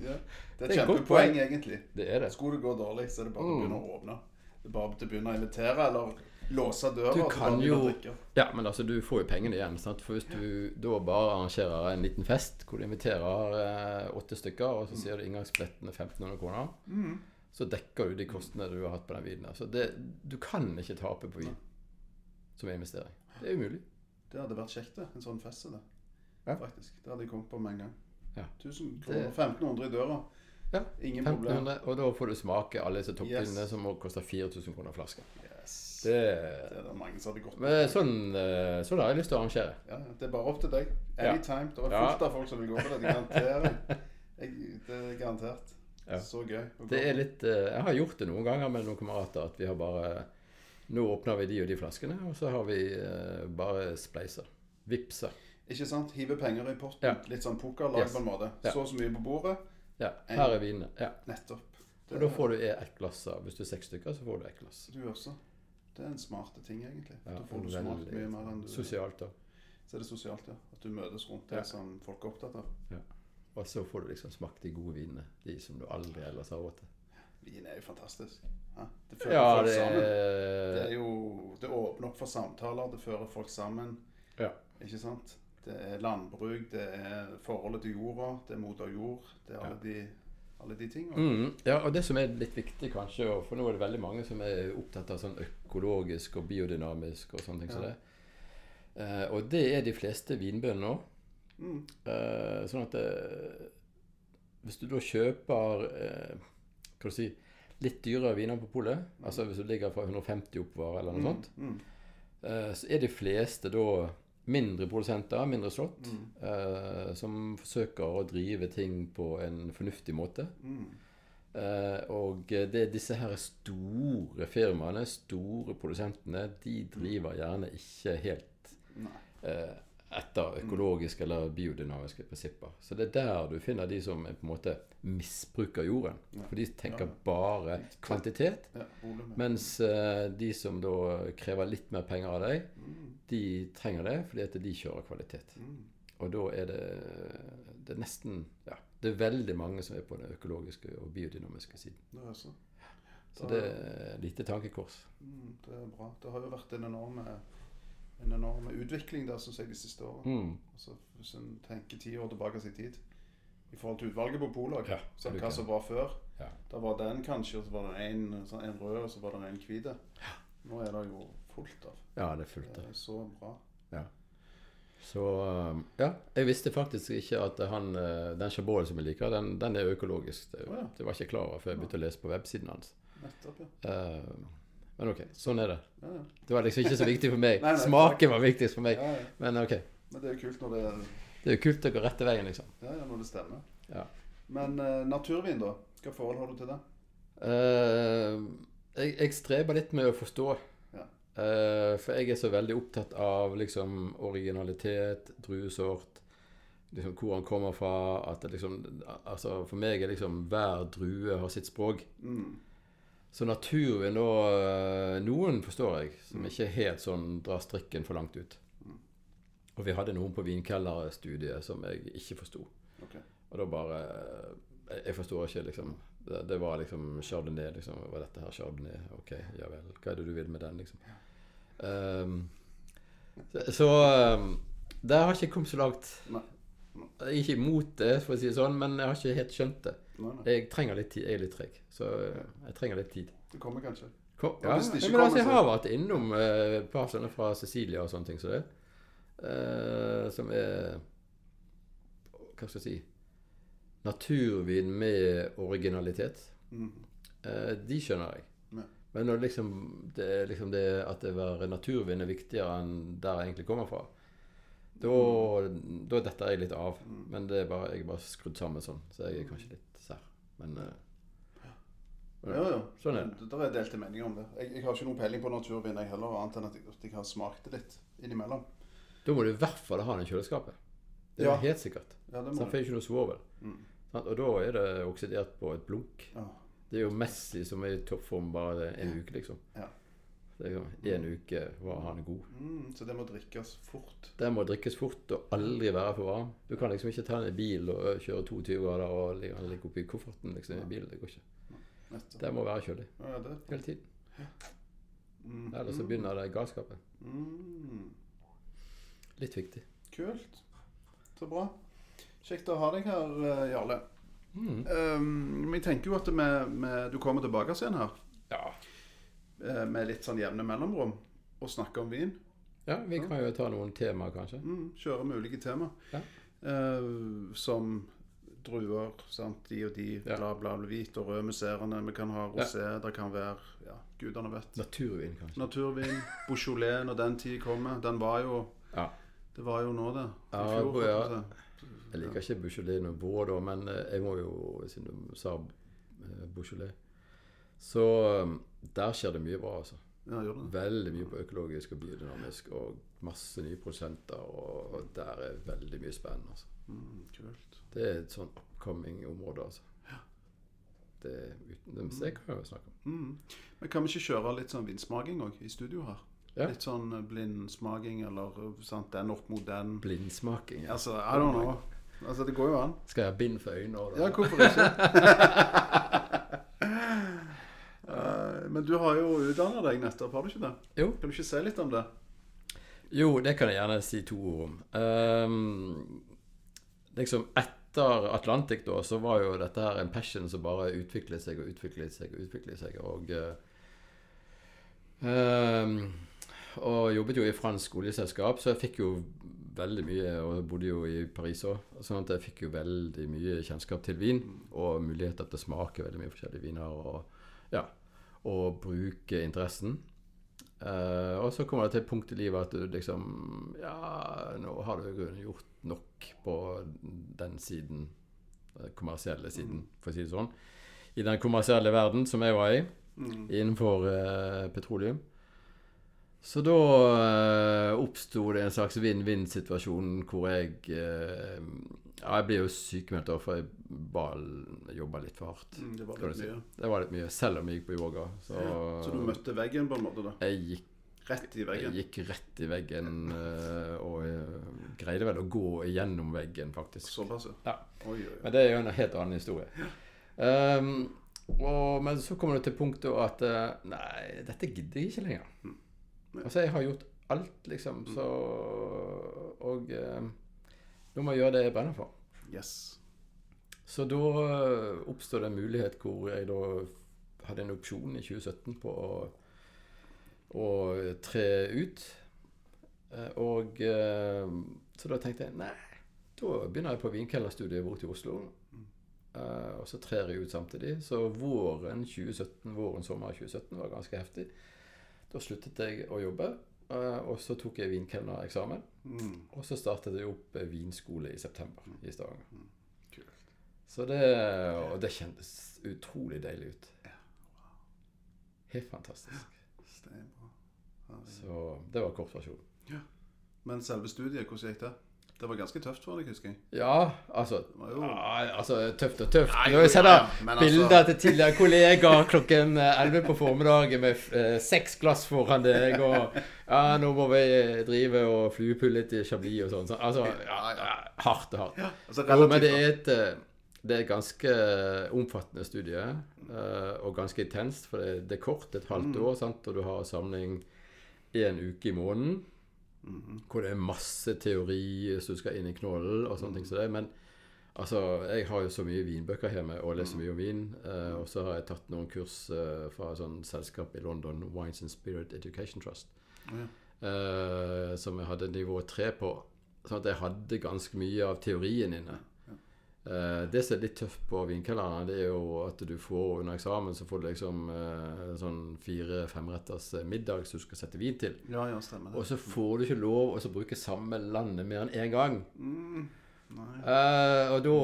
ja. Det er et Det kjempepoeng, egentlig. Det er det. Skulle det gå dårlig, så er det bare Mm. å begynne å åpne. Det er bare å begynne å invitere, eller låse døra. Du kan jo- Ja, men altså, du får jo pengene igjen. Sant? For hvis du da bare arrangerer en liten fest hvor du inviterer eh, åtte stykker, og så sier du inngangsbilletten er 1500 kroner, Mm. så dekker du de kostnadene du har hatt på den vinen. Så det, du kan ikke tape på vin som investering. Det er umulig. Det hadde vært kjekt, det. En sånn fest som det. Ja. Faktisk. Det hadde jeg kommet på med en gang. Ja. 1000 Det- kroner. 1500 i døra. Ja, Ingen problem. og da får du smake alle disse toppvinene Yes. som må koste 4000 kroner flaska. Yes. Det, Det er det mange som hadde gått med. sånn, eh, sånn har jeg lyst til å arrangere. Ja, ja. det er bare opp til deg. Ja. Anytime. Det er Ja. fullt av folk som vil gå på det. Det garanterer jeg. Det er garantert. Ja. Så gøy. Det er litt eh, Jeg har gjort det noen ganger med noen kamerater at vi har bare Nå åpner vi de og de flaskene, og så har vi eh, bare spleiser. Vipser. Ikke sant? Hive penger i potten. Ja. Litt sånn pokerlag Yes. på en måte. Ja. Så og så mye på bordet. Ja, her er vinene. Ja. Nettopp. Og da får du ett glass av Hvis du er seks stykker, så får du ett glass. Du også. Det er en smarte ting, egentlig. Ja, da får du smakt mye mer enn du Sosialt, da. Så er det sosialt, ja. At du møtes rundt det Ja. som folk er opptatt av. Og så får du liksom smakt de gode vinene. De som du aldri ellers har råd til. Vin er jo fantastisk. Det fører Ja, folk det sammen. Det er jo Det åpner opp for samtaler. Det fører folk sammen. Ja. Ikke sant? Det er landbruk, det er forholdet til jorda, det er moder jord. Det er alle de, alle de tingene. mm, Ja, og det som er litt viktig, kanskje, for nå er det veldig mange som er opptatt av sånn økologisk og biodynamisk og sånne ting som så det. Eh, og det er de fleste vinbønder nå. Mm. Eh, sånn at det, Hvis du da kjøper eh, hva du si, litt dyrere viner på polet, altså hvis du ligger fra 150 oppover eller noe sånt, Mm. eh, så er de fleste da mindre produsenter, mindre slott, Mm. eh, som forsøker å drive ting på en fornuftig måte. Mm. Eh, og det disse her store firmaene, store produsentene, de driver gjerne ikke helt Nei. eh, etter økologiske eller biodynamiske prinsipper. Så det er der du finner de som på en måte misbruker jorden. Ja. For de tenker Ja. bare kvantitet. Mens eh, de som da krever litt mer penger av deg, Mm. de trenger det fordi at de kjører kvalitet. Mm. Og da er det, det er nesten Ja, det er veldig mange som er på den økologiske og biodynamiske siden. Det er så. Så det er lite tankekors. Mm, det er bra. Det har jo vært en enorm, en enorm utvikling der, syns jeg, de siste årene. Mm. Altså, hvis en tenker ti år tilbake i tid i forhold til utvalget på Polak, Ja, så hva som var før Ja. Da var den kanskje, og så var det en, sånn, en rød, og så var det en hvit. Nå er det jo fullt av. ja, det er fullt av. Det er så bra. Så um, ja, jeg visste faktisk ikke at han, eh, den Chabot som jeg liker, den, den er økologisk. Det, oh, ja. det var jeg ikke klar over før jeg begynte å lese på websiden hans. Nettopp, ja. Eh, men ok, sånn er det. Ja, ja. Det var liksom ikke så viktig for meg. [laughs] Nei, nei, Smaken var viktigst for meg. ja. Men ok. Men det er jo kult når det, Det er jo kult å gå rette veien, liksom. ja, ja, når det stemmer. Ja. Men uh, naturvin, da? Hva forhold har du til det? Uh, jeg, jeg streber litt med å forstå. Ja. Eh, for jeg er så veldig opptatt av liksom originalitet, druesort, liksom hvor han kommer fra. At det liksom Altså, for meg er liksom hver drue har sitt språk. Mm. Så naturvin da eh, Noen forstår jeg, som ikke helt sånn drar strikken for langt ut. Og vi hadde noen på vinkellerstudiet som jeg ikke forsto. Okay. Og da bare Jeg, jeg forstår ikke, liksom. Det, det var liksom chardonnay. liksom, Var dette her chardonnay? Ok, ja vel. Hva er det du vil med den, liksom? Um, så så ehm, der har jeg ikke kommet så langt. Nei. Ikke imot det, for å si det sånn, men jeg har ikke helt skjønt det. Nei, nei. Jeg trenger litt tid. Jeg er litt treg, så eh, jeg trenger litt tid. Det kommer kanskje. Kom, Ja, ja, hvis det ikke men altså, jeg har vært innom eh, par sånne fra Cecilia og sånne ting som det. eh, som er Hva skal jeg si Naturvin med originalitet. Mm. Eh, de skjønner jeg. Ja. Men når liksom det, er liksom det at det være naturvin er viktigere enn der jeg egentlig kommer fra, da, da detter jeg litt av. Mm. Men det er bare, jeg er bare skrudd sammen sånn, så jeg er kanskje litt. Men eh, Ja, ja. Sånn er det. Det er delte meninger om det. Jeg, jeg har ikke noen peiling på naturvin, jeg heller, annet enn at jeg, at jeg har smakt det litt innimellom. da må du i hvert fall ha den i kjøleskapet. Det er Ja. helt sikkert. Ja, det Så må han får ikke noe svovel. Mm. Og da er det oksidert på et blunk. Ja. Det er jo Messi som er i toppform bare en uke, liksom. Ja. Er En uke var han god. Mm, så det må drikkes fort. Det må drikkes fort og aldri være for varm. Du kan liksom ikke ta en bil og kjøre 22 grader og ligge oppi kofferten liksom, i bilen. Det går ikke. Det må være kjølig Ja, det. hele tiden. Mm. Ellers så begynner det galskapen. Mm. Litt viktig. Kult. Så bra. Kjekt å ha deg her, eh, Jarle. Mm. Um, men jeg tenker jo at vi- vi- du kommer tilbake igjen her Ja. Eh, med litt sånn jevne mellomrom og snakke om vin. ja, vi kan jo ta noen temaer, kanskje. Mm, kjøre med ulike tema. Ja. Uh, som druer, sant, de og de, Ja. bla, bla, bla, hvit og rød musserende. Vi kan ha rosé, det kan være ja, gudene vet. Naturvin, kanskje. Naturvin, Beaujolais når den tid kommer. Den var jo Ja. Det var jo nå, det. I Ja, fjor, ja. jeg liker ikke Beaujolais noe vår, da, men eh, jeg må jo, siden du sa Beaujolais Så um, der skjer det mye bra, altså. Ja, gjør det. Veldig mye på økologisk og biodynamisk, og masse nye produsenter. og, der er veldig mye spennende, altså. Mm, kult. Det er et sånn upcoming område, altså. Det, uten, det kan jeg jo snakke om. Mm. Men kan vi ikke kjøre litt sånn vindsmaking òg i studio her? Ja. Litt sånn eh, blindsmaking, eller eh, sant, den opp mot den. Blindsmaking. Ja. Altså, I don't know. Altså, det går jo an. Skal jeg ha bind for øynene? òg, da? Ja, hvorfor ikke? [laughs] Men du har jo utdanna deg nettopp, har du ikke det? Jo. Kan du ikke si litt om det? Jo, det kan jeg gjerne si to ord om. Um, liksom etter Atlantic, da, så var jo dette her en passion som bare utviklet seg og utviklet seg og utviklet seg. Og, ehm, og jobbet jo i fransk oljeselskap, så jeg fikk jo veldig mye Og bodde jo i Paris òg, sånn at jeg fikk jo veldig mye kjennskap til vin. Og muligheter til å smake veldig mye forskjellige viner. Og, ja, og bruke interessen. Uh, og så kommer det til et punkt i livet at du liksom Ja, nå har du gjort nok på den siden. Den kommersielle siden, for å si det sånn. I den kommersielle verden som jeg var i, innenfor uh, petroleum. Så da uh, oppsto det en slags vinn-vinn-situasjon hvor jeg eh, Ja, jeg ble jo sykemeldt, for jeg bare jobba litt for hardt. Mm, det var litt si. Det var litt mye, selv om jeg gikk på yoga. Så, Så du møtte veggen på en måte, da? jeg gikk Rett i veggen? jeg gikk rett i veggen eh, og eh, greide vel å gå gjennom veggen, faktisk. Såpass, Ja. Oi, oi, oi. Men det er jo en helt annen historie. Um, og, men så kommer det til punktet at eh, Nei, dette gidder jeg ikke lenger. Altså, jeg har gjort alt, liksom, så Og eh, nå må jeg gjøre det jeg brenner for. Yes. Så da eh, oppstod det en mulighet hvor jeg da hadde en opsjon i 2017 på å, å tre ut. Eh, Og eh, så da tenkte jeg nei, da begynner jeg på vinkellerstudiet borte i Oslo. Og så trer jeg ut samtidig. Så våren 2017, våren sommer 2017 var ganske heftig. Da sluttet jeg å jobbe, og så tok jeg vinkelnereksamen. Mm. Og så startet jeg opp vinskole i september i Stavanger. Så det, og det kjentes utrolig deilig ut. Helt fantastisk. Så det var kortversjonen. Men selve studiet, hvordan gikk det? Det var ganske tøft for deg, husker jeg. Ja, altså ja, Altså, tøft og tøft. Jeg ser ja, da ja, altså- bilder til tidligere kollegaer klokken 11 på formiddagen med eh, seks glass foran deg, og ja, nå må vi drive og fluepulle i Chablis og sånn. Så, altså, ja, ja, hardt og hardt. Altså, Jo, men det er et eh, det er et ganske omfattende studie, eh, og ganske intenst. For det, er kort, et halvt Mm. år, sant? og du har samling én uke i måneden. Mm-hmm. Hvor det er masse teori som du skal inn i knollen og sånne ting som det. Men altså, jeg har jo så mye vinbøker hjemme og leser mye om vin. eh, og så har jeg tatt noen kurs eh, fra et sånt selskap i London, Wines and Spirit Education Trust, eh, som jeg hadde nivå tre på. Sånn at jeg hadde ganske mye av teorien inne. Eh, det som er litt tøft på vinkellerne, det er jo at du får under eksamen så får du liksom eh, sånn fire-femretters eh, middag som du skal sette vin til. Ja, ja, stemmer det. Og så får du ikke lov å bruke samme landet mer enn én gang. Mm. Eh, og da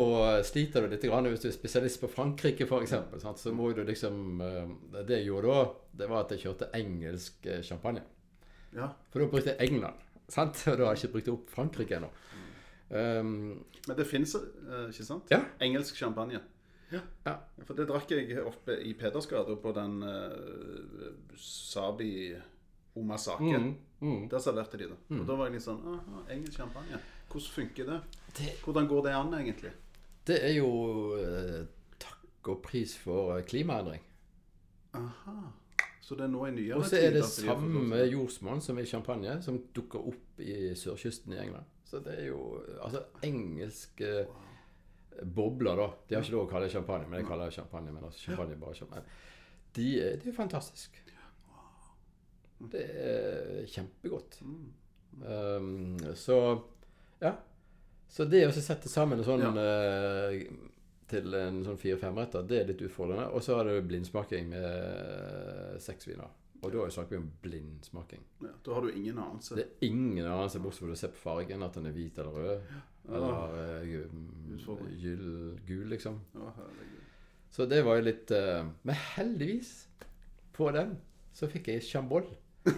sliter du litt grann hvis du er spesialist på Frankrike, f.eks. Så må du liksom eh, Det jeg gjorde da, det var at jeg kjørte engelsk champagne. Ja. For da brukte jeg England. Sant? [laughs] Og da har jeg ikke brukt opp Frankrike ennå. Um, Men det fins, ikke sant? Ja. Engelsk champagne. ja. For det drakk jeg oppe i Pedersgata på den uh, Sabi Omasake. Mm, mm. Der serverte de det. Og da var jeg litt sånn Aha, engelsk champagne. Hvordan funker det? Det, Hvordan går det an, egentlig? det er jo uh, takk og pris for eh, klimaendring. Aha. Så det er nå i nyere Og så er det samme jordsmonn som i champagne, som dukker opp i sørkysten i England. Så det er jo Altså, engelske bobler, da. De har ikke lov å kalle det champagne, men jeg kaller det champagne. Men altså, champagne bare champagne. De det er fantastisk. Det er kjempegodt. Um, så ja. Så det å sette sammen en sånn ja. til en sånn fire-fem-retter, det er litt utfordrende. Og så har du blindsmaking med eh, seks viner. Og da snakker vi om blindsmaking. Ja, da har du ingen anelse. Det er ingen anelse bortsett fra du ser på fargen at den er hvit eller rød. Eller uh, gyll, gul, liksom. Ja. Så det var jo litt uh, Men heldigvis, på den, så fikk jeg chambol. uh,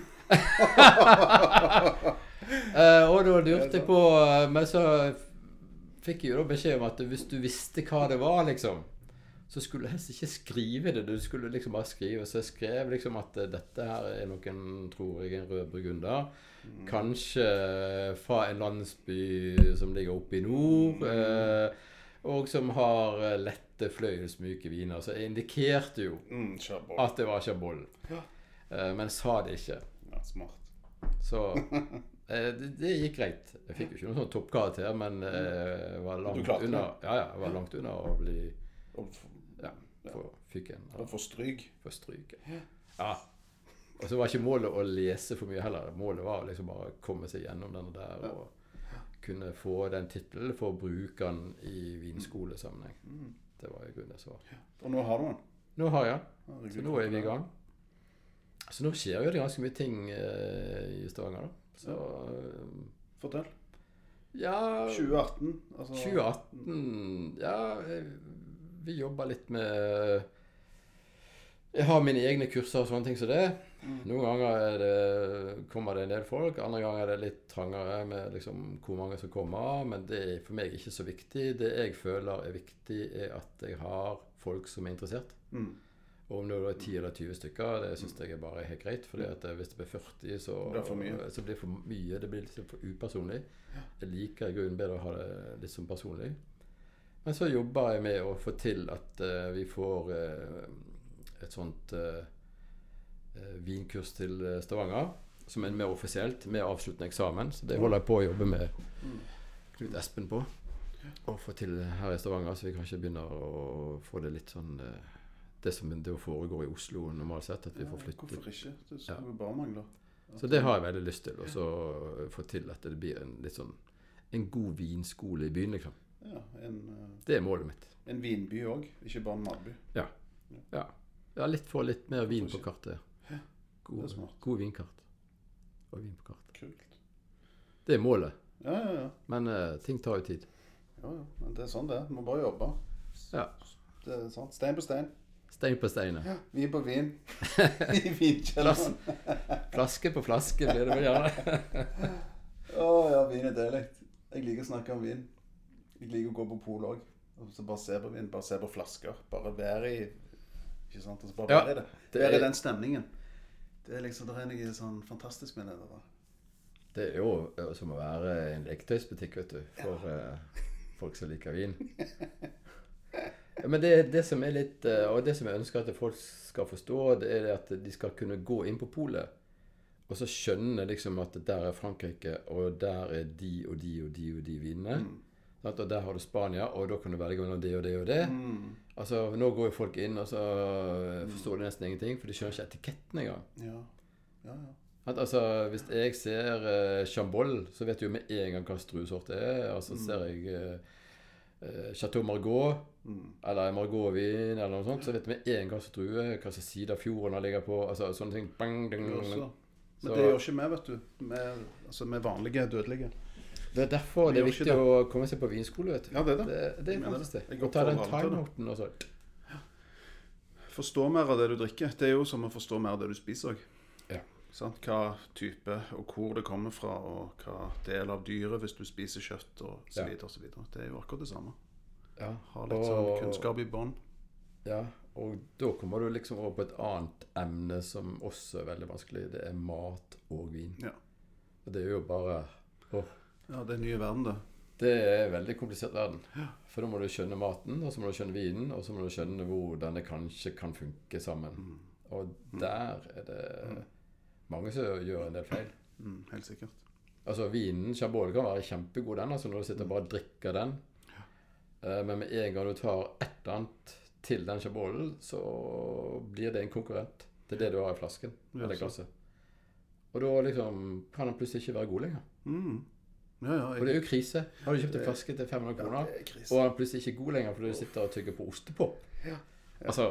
[laughs] og da lurte jeg på eh, Men så fikk jeg jo da beskjed om at hvis du visste hva det var, liksom, så skulle du helst ikke skrive det. Du skulle liksom bare skrive. Så jeg skrev liksom at eh, dette her er noen, tror jeg, en rød burgunder. Kanskje fra en landsby som ligger oppe i nord. Eh, og som har eh, lette fløyelsmyke viner. Så jeg indikerte jo Mm, at det var chabol. Eh, men sa det ikke. Ja, smart. Så [laughs] eh, det, det gikk greit. Jeg fikk jo ikke noen sånn toppkarakter, men eh, jeg var langt unna Ja, ja, jeg var langt unna å bli Og f- Ja, få fyken. og få stryk. Få stryke. Ja. Og så var ikke målet å lese for mye heller. Målet var liksom bare å komme seg gjennom denne der og kunne få den tittelen for å bruke den i vinskolesammenheng. Mm. Det var i grunnen det som var. Og nå har du den. Nå har jeg den. Så nå er vi i gang. Så nå skjer jo det ganske mye ting eh, i Stavanger, da. Så ja. Fortell. ja 2018. Altså, 2018 Ja, eh, vi jobber litt med Jeg har mine egne kurser og sånne ting som det. Noen ganger er det, kommer det en del folk, andre ganger er det litt trangere med liksom hvor mange som kommer. Men det er for meg ikke så viktig. Det jeg føler er viktig, er at jeg har folk som er interessert. Mm. Og om det er 10 eller 20 stykker, det syns jeg er bare helt greit. For hvis det blir 40, så Det så blir det for mye. Det blir litt for upersonlig. Jeg liker i grunnen bedre å ha det litt som personlig. Men så jobber jeg med å få til at uh, vi får uh, et sånt eh, vinkurs til Stavanger. Som er mer offisielt, med avsluttende eksamen. Så det holder jeg på å jobbe med Knut Espen på. Å få til her i Stavanger, så vi kanskje begynner å få det litt sånn Det som det foregår i Oslo normalt sett, at vi får flytte Hvorfor ikke? Det Ja. skulle jo bare mangle. så det har jeg veldig lyst til. Og så få til at det blir en litt sånn En god vinskole i byen, liksom. Ja, en, eh, Det er målet mitt. en vinby òg, ikke bare en matby. Ja. ja. ja litt få litt mer vin på kartet. God, god vinkart. Og vin på kartet. Kult. Det er målet. Ja, ja, ja. Men uh, ting tar jo tid. ja, ja. Men det er sånn det er. Må bare jobbe. Ja. Det er sant. Stein på stein. Stein på stein. Vin på vin. [laughs] I vinkjelleren. Flaske på flaske blir det vel gjerne. Å ja, vin er deilig. Jeg liker å snakke om vin. Jeg liker å gå på polet òg. Og så bare se på vin, bare se på flasker. Bare være i Ikke sant? Og så bare Ja, være i det. Være i den stemningen. Det er liksom, det er noe sånn fantastisk med det der. Det er jo som å være i en leketøysbutikk, vet du. For eh, folk som liker vin. Ja, men det, det som er litt eh, Og det som jeg ønsker at folk skal forstå, det er at de skal kunne gå inn på polet og så skjønne liksom at der er Frankrike, og der er de og de og de og de vinene. Sant? Og der har du Spania, og da kan du velge mellom det og det og det. Altså, Nå går jo folk inn, og så eh, forstår de nesten ingenting, for de skjønner ikke etiketten engang. Ja. Ja, ja. At, altså, Hvis jeg ser uh, Chambol, så vet jeg jo med en gang hva druesort det er. Altså Ser jeg uh, Chateau Chateau Margaux eller Margot-vin eller noe sånt, så vet jeg med en gang hva drue, hva slags side av fjorden den ligger på. altså Sånne ting. Bang, ding, ding, Men det gjør ikke vi, vet du. Med, altså med vanlige dødelige. Det er derfor det er viktig det. å komme seg på vinskole. vet du. Ja, det er det. Det, det er faktisk det. det. Og ta den oppfordrer og sånn. Ja. og. Forstå mer av det du drikker. Det er jo som å forstå mer av det du spiser òg. Ja. Hva type og hvor det kommer fra, og hva del av dyret hvis du spiser kjøtt og så videre og så videre. Det er jo akkurat det samme. Ja. Ha litt sånn kunnskap i bånn. Ja, og da kommer du liksom over på et annet emne som også er veldig vanskelig. Det er mat og vin. Ja. Og det er jo bare åh, Ja, det er nye verden, da. Det er en veldig komplisert verden. For da må du skjønne maten, og så må du skjønne vinen, og så må du skjønne hvordan det kanskje kan funke sammen. Og der er det mange som gjør en del feil. Mm, helt sikkert. Altså Vinen, Chabot, kan være kjempegod den, altså når du sitter og bare drikker den. Eh, Men med en gang du tar et eller annet til den Chaboten, så blir det en konkurrent til det du har i flasken. Ja, eller glasset. Og da liksom kan den plutselig ikke være god lenger. Mm. Ja, ja. Og det er jo krise. Har du kjøpt en flaske til 500 kroner, er og den er plutselig ikke god lenger fordi du sitter og tygger på ostepop. Altså,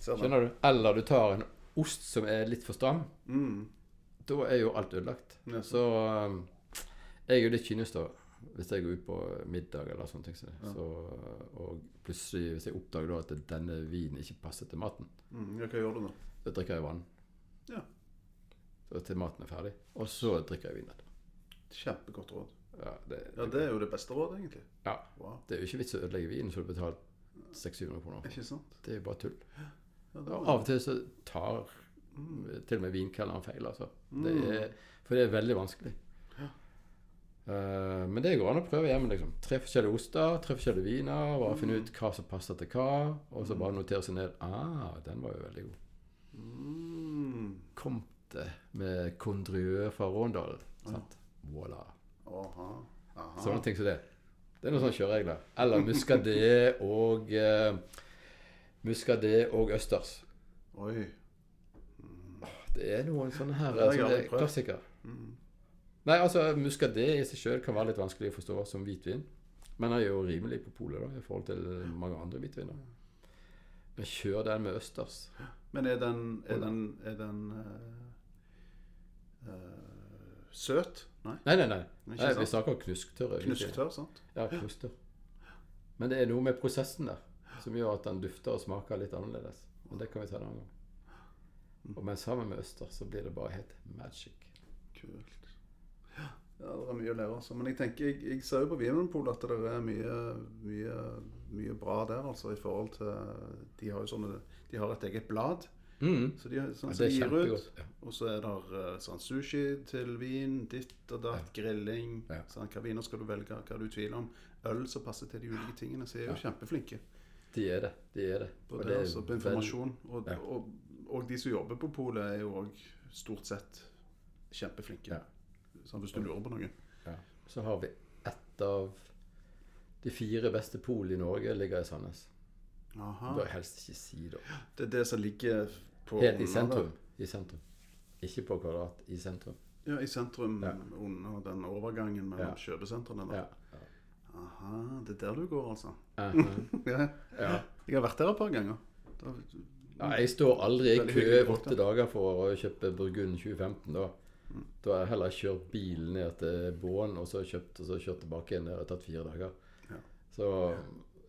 Ser du? skjønner du? Eller du tar en ost som er litt for stram. Mm. Da er jo alt ødelagt. Ja, Så um, jeg er jo litt kynisk da hvis jeg går ut på middag eller sånne ting. Så, og plutselig hvis jeg oppdager da at denne vinen ikke passer til maten, Mm. Ja, hva gjør du da? da drikker jeg vann. Ja. Så til maten er ferdig. Og så drikker jeg vin etterpå. Kjempegodt råd. Ja, det, Ja, det er jo det beste rådet, egentlig. ja, Wow. det er jo ikke vits å ødelegge vinen så du betaler 600-700 kroner. Ikke sant? Det er jo bare tull. Ja, Og av og til så tar til og med vinkelneren feil, altså. Det er, for det er veldig vanskelig. Uh, men det går an å prøve hjemme. liksom. Tre forskjellige oster, tre forskjellige viner. Bare finne ut hva som passer til hva. Og så bare notere seg ned. Ah, den var jo veldig god. Mm. Comte med Condrieu fra Råndal. Sant? Voilà. Aha. Aha. Sånne ting som det. Det er noen sånne kjøreregler. Eller Muscadet og uh, Muscadet og østers. Oi. Det er noen sånne her Det er, er prøvd. Mm. Nei, altså Muscadet i seg sjøl kan være litt vanskelig å forstå som hvitvin. Men den er jo rimelig på polet da, i forhold til mange andre hvitviner. Men kjør den med østers. Men er den Er den, er den eh, eh, søt? Nei? Nei, nei, nei. Nei vi snakker knusktørre. Knusktørr, sant? Ja, knusktørr. Men det er noe med prosessen der som gjør at den dufter og smaker litt annerledes. Men det kan vi ta en annen gang. Og men sammen med øster så blir det bare helt magic. Kult. Ja, det er mye å lære, altså. Men jeg tenker, jeg, jeg ser jo på Vinmonopolet at det er mye, mye, mye bra der, altså, i forhold til De har jo sånne De har et eget blad. Mm. Så de, sånn, det er de gir ut. Ja. Og så er det eh, sånn sushi til vin, ditt og datt, grilling. Sånn, hva viner skal du velge, hva er du i tvil om. Øl som passer til de ulike tingene. Så de er jo kjempeflinke De er det. De er det. på Og det, er altså, på informasjon. Og, og, og de som jobber på polet, er jo òg stort sett kjempeflinke. Sånn, hvis du lurer på noe. Ja. Så har vi ett av de fire beste pol i Norge ligger i Sandnes. Aha. Bør helst ikke si det. Det er det som ligger på Helt i sentrum. I sentrum. Ikke på kvadrat. I sentrum. Ja, i sentrum Ja. under den overgangen mellom Ja. kjøpesentrene. Ja. Ja. Aha, det er der du går, altså. Uh [laughs] -huh. ja. Jeg har vært der et par ganger. Da, ja. Jeg står aldri i kø i åtte dager for å kjøpe Burgund 2015. Da Mm. Da har jeg heller kjørt bilen ned til Båen og så kjøpt og så kjørt tilbake igjen. Det har tatt fire dager. Ja. Så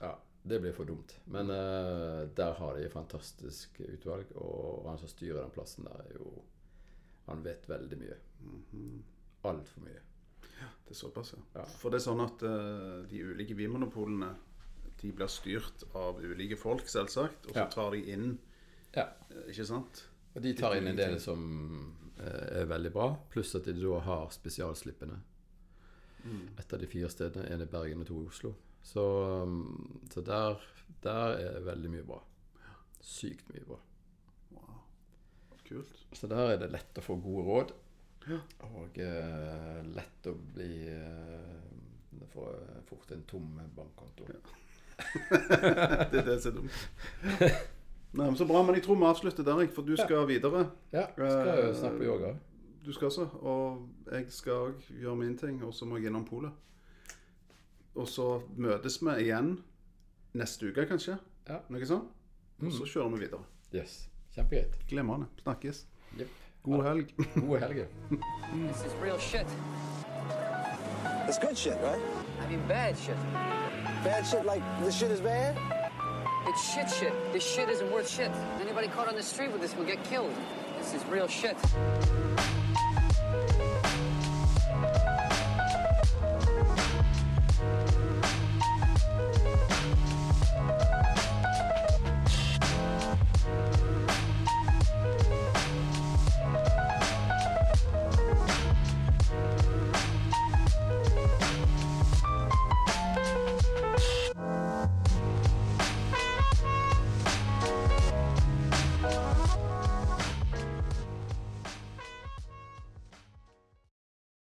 ja, det blir for dumt. Men uh, der har de fantastisk utvalg, og han som styrer den plassen der, er jo Han vet veldig mye. Mhm. Altfor mye. Ja, Det er såpass, ja. Ja. For det er sånn at uh, de ulike vinmonopolene de blir styrt av ulike folk, selvsagt. Og så Ja. tar de inn Ja. eh, Ikke sant? Og de tar inn en del som er veldig bra, pluss at de da har spesialslippene. Et av de fire stedene. En i Bergen og to i Oslo. Så, um, så der, der er veldig mye bra. Sykt mye bra. Wow. Kult. Så der er det lett å få gode råd. Og eh, lett å bli eh, Få fort en tom bankkonto. [laughs] Det er det som er dumt. Nei, men Så bra. Men jeg tror vi avslutter der, for du skal videre. Ja, skal jo snakke på yoga. Du skal også Og jeg skal gjøre min ting, og så må jeg innom polet. Og så møtes vi igjen neste uke, kanskje. Ja. Noe sånt. Og så kjører vi videre. Yes. Kjempegreit. Glimrende. Snakkes. Yep. [laughs] God helg. God helg. This is real shit. It's good shit, right? I mean, bad shit. Bad shit like this shit is bad? It's shit shit. This shit isn't worth shit. Anybody caught on the street with this will get killed. This is real shit.